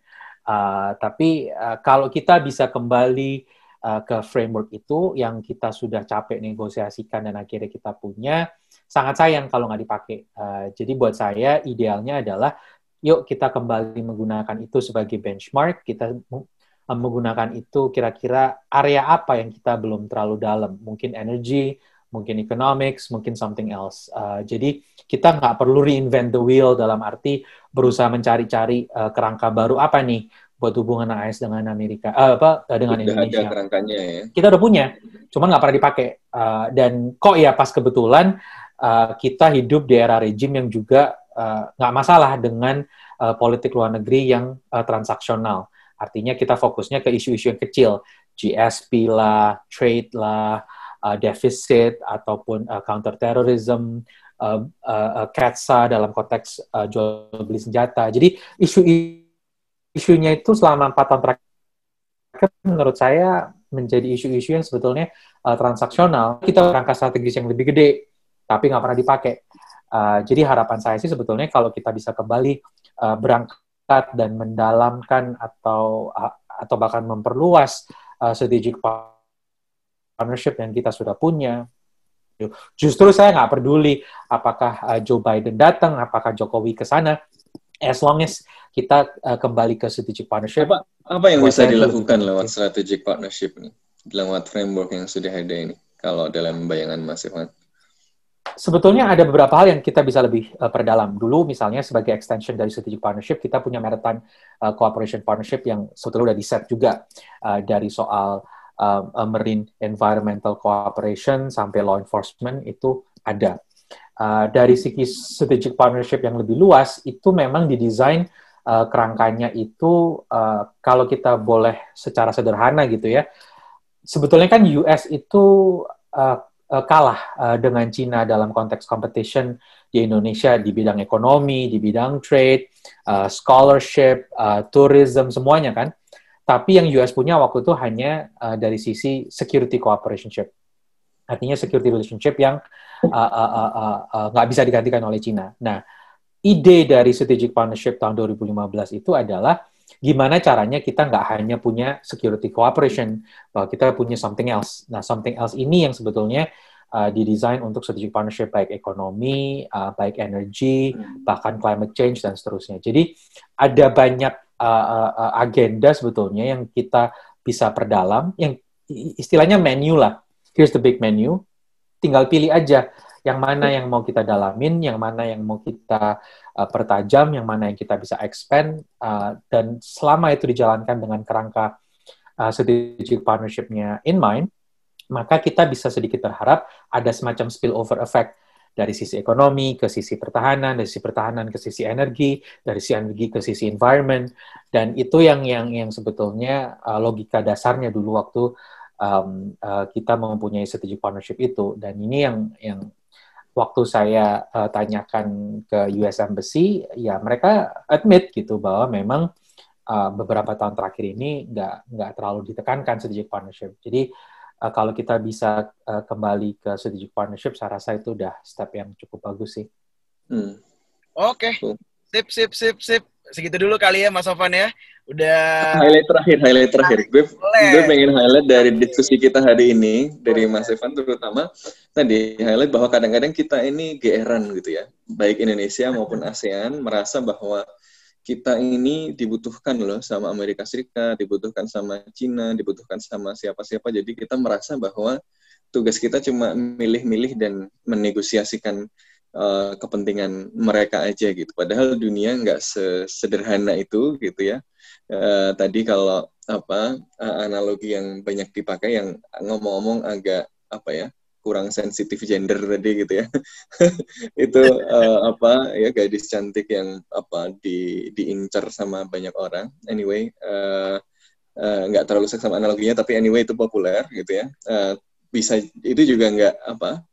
Uh, tapi uh, kalau kita bisa kembali uh, ke framework itu yang kita sudah capek negosiasikan dan akhirnya kita punya, sangat sayang kalau nggak dipakai. Uh, jadi buat saya idealnya adalah yuk kita kembali menggunakan itu sebagai benchmark, kita menggunakan itu kira-kira area apa yang kita belum terlalu dalam, mungkin energy, mungkin economics, mungkin something else. Uh, jadi kita nggak perlu reinvent the wheel dalam arti berusaha mencari-cari uh, kerangka baru apa nih buat hubungan AS dengan Amerika, uh, apa dengan udah Indonesia. Ada kerangkanya ya. Kita udah punya, cuman nggak pernah dipakai. Uh, dan kok ya pas kebetulan uh, kita hidup di era rejim yang juga nggak uh, masalah dengan uh, politik luar negeri yang uh, transaksional. Artinya kita fokusnya ke isu-isu yang kecil, GSP lah, trade lah, uh, defisit ataupun uh, counterterrorism, uh, uh, uh, CATSA dalam konteks uh, jual beli senjata. Jadi isu isunya itu selama empat tahun terakhir menurut saya menjadi isu-isu yang sebetulnya uh, transaksional. Kita rangka strategis yang lebih gede, tapi nggak pernah dipakai. Uh, jadi harapan saya sih sebetulnya kalau kita bisa kembali uh, berangkat dan mendalamkan atau uh, atau bahkan memperluas uh, strategic partnership yang kita sudah punya. Justru saya nggak peduli apakah uh, Joe Biden datang, apakah Jokowi ke sana, as long as kita uh, kembali ke strategic partnership. Apa, apa yang bisa dilakukan itu. lewat strategic partnership ini, lewat framework yang sudah ada ini, kalau dalam bayangan Mas Ivan? Sebetulnya ada beberapa hal yang kita bisa lebih uh, perdalam. Dulu misalnya sebagai extension dari strategic partnership, kita punya maritime uh, cooperation partnership yang sebetulnya sudah di set juga uh, dari soal uh, marine environmental cooperation sampai law enforcement itu ada. Uh, dari segi strategic partnership yang lebih luas itu memang didesain uh, kerangkanya itu uh, kalau kita boleh secara sederhana gitu ya. Sebetulnya kan US itu uh, kalah uh, dengan Cina dalam konteks competition di Indonesia di bidang ekonomi, di bidang trade, uh, scholarship, uh, tourism semuanya kan. Tapi yang US punya waktu itu hanya uh, dari sisi security cooperation Artinya security relationship yang nggak uh, uh, uh, uh, uh, bisa digantikan oleh Cina. Nah, ide dari strategic partnership tahun 2015 itu adalah gimana caranya kita nggak hanya punya security cooperation, bahwa kita punya something else. Nah, something else ini yang sebetulnya uh, didesain untuk strategic partnership baik ekonomi, uh, baik energi, bahkan climate change dan seterusnya. Jadi ada banyak uh, uh, agenda sebetulnya yang kita bisa perdalam, yang istilahnya menu lah. Here's the big menu. Tinggal pilih aja yang mana yang mau kita dalamin, yang mana yang mau kita uh, pertajam, yang mana yang kita bisa expand, uh, dan selama itu dijalankan dengan kerangka uh, strategic partnership-nya in mind, maka kita bisa sedikit berharap ada semacam spillover effect dari sisi ekonomi ke sisi pertahanan, dari sisi pertahanan ke sisi energi, dari sisi energi ke sisi environment, dan itu yang yang yang sebetulnya uh, logika dasarnya dulu waktu um, uh, kita mempunyai strategic partnership itu, dan ini yang yang waktu saya uh, tanyakan ke US Embassy, ya mereka admit gitu bahwa memang uh, beberapa tahun terakhir ini nggak nggak terlalu ditekankan strategic partnership. Jadi uh, kalau kita bisa uh, kembali ke strategic partnership, saya rasa itu udah step yang cukup bagus sih. Hmm. Oke, okay. sip, sip, sip, sip. Segitu dulu kali ya, Mas Sofan ya. Udah. Highlight terakhir, highlight terakhir. Gue, gue pengen highlight dari diskusi kita hari ini dari Mas Evan terutama tadi highlight bahwa kadang-kadang kita ini geeran gitu ya, baik Indonesia maupun <laughs> ASEAN merasa bahwa kita ini dibutuhkan loh sama Amerika Serikat, dibutuhkan sama Cina, dibutuhkan sama siapa-siapa. Jadi kita merasa bahwa tugas kita cuma milih-milih dan menegosiasikan uh, kepentingan mereka aja gitu. Padahal dunia nggak sesederhana itu gitu ya. Uh, tadi kalau apa uh, analogi yang banyak dipakai yang ngomong-ngomong agak apa ya kurang sensitif gender tadi gitu ya. <laughs> Itu uh, apa ya gadis cantik yang apa di diincar sama banyak orang. Anyway uh, nggak uh, terlalu seks sama analoginya tapi anyway itu populer gitu ya. Uh, bisa itu juga nggak apa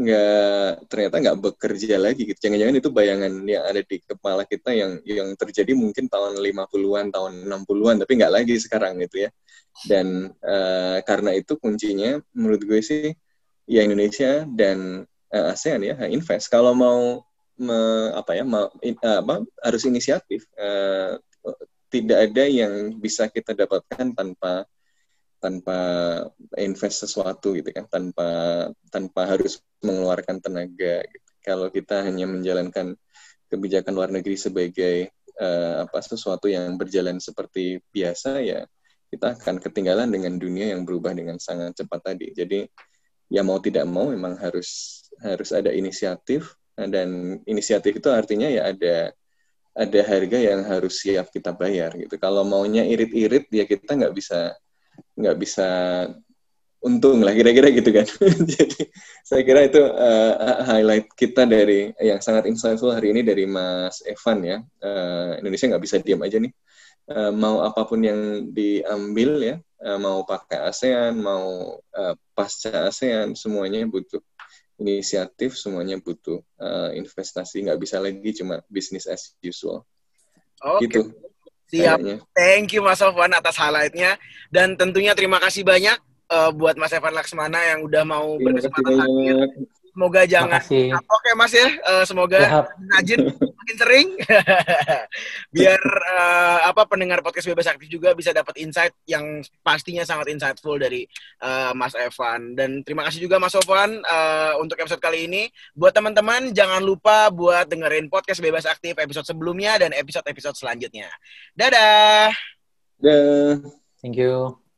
nggak ternyata nggak bekerja lagi gitu. Jangan-jangan itu bayangan yang ada di kepala kita yang yang terjadi mungkin tahun 50-an, tahun 60-an, tapi nggak lagi sekarang gitu ya. Dan uh, karena itu kuncinya menurut gue sih ya Indonesia dan uh, ASEAN ya invest. Kalau mau me, apa ya mau, in, uh, apa, harus inisiatif. Uh, tidak ada yang bisa kita dapatkan tanpa tanpa invest sesuatu gitu kan tanpa tanpa harus mengeluarkan tenaga gitu. kalau kita hanya menjalankan kebijakan luar negeri sebagai uh, apa sesuatu yang berjalan seperti biasa ya kita akan ketinggalan dengan dunia yang berubah dengan sangat cepat tadi jadi ya mau tidak mau memang harus harus ada inisiatif dan inisiatif itu artinya ya ada ada harga yang harus siap kita bayar gitu kalau maunya irit-irit ya kita nggak bisa nggak bisa untung lah kira-kira gitu kan. <laughs> Jadi saya kira itu uh, highlight kita dari yang sangat insightful hari ini dari Mas Evan ya. Uh, Indonesia nggak bisa diam aja nih. Uh, mau apa pun yang diambil ya, uh, mau pakai ASEAN, mau uh, pasca ASEAN, semuanya butuh inisiatif, semuanya butuh uh, investasi. Nggak bisa lagi cuma business as usual. Okay. Gitu. Siap. Kayaknya. Thank you Mas Sofwan atas highlightnya dan tentunya terima kasih banyak uh, buat Mas Evan Laksmana yang udah mau berkesempatan hadir. Semoga jangan oke Mas ya, uh, semoga Najin makin sering <laughs> biar uh, apa pendengar podcast bebas aktif juga bisa dapat insight yang pastinya sangat insightful dari uh, Mas Evan dan terima kasih juga Mas Evan uh, untuk episode kali ini. Buat teman-teman jangan lupa buat dengerin podcast bebas aktif episode sebelumnya dan episode-episode selanjutnya. Dadah. Dadah. Thank you.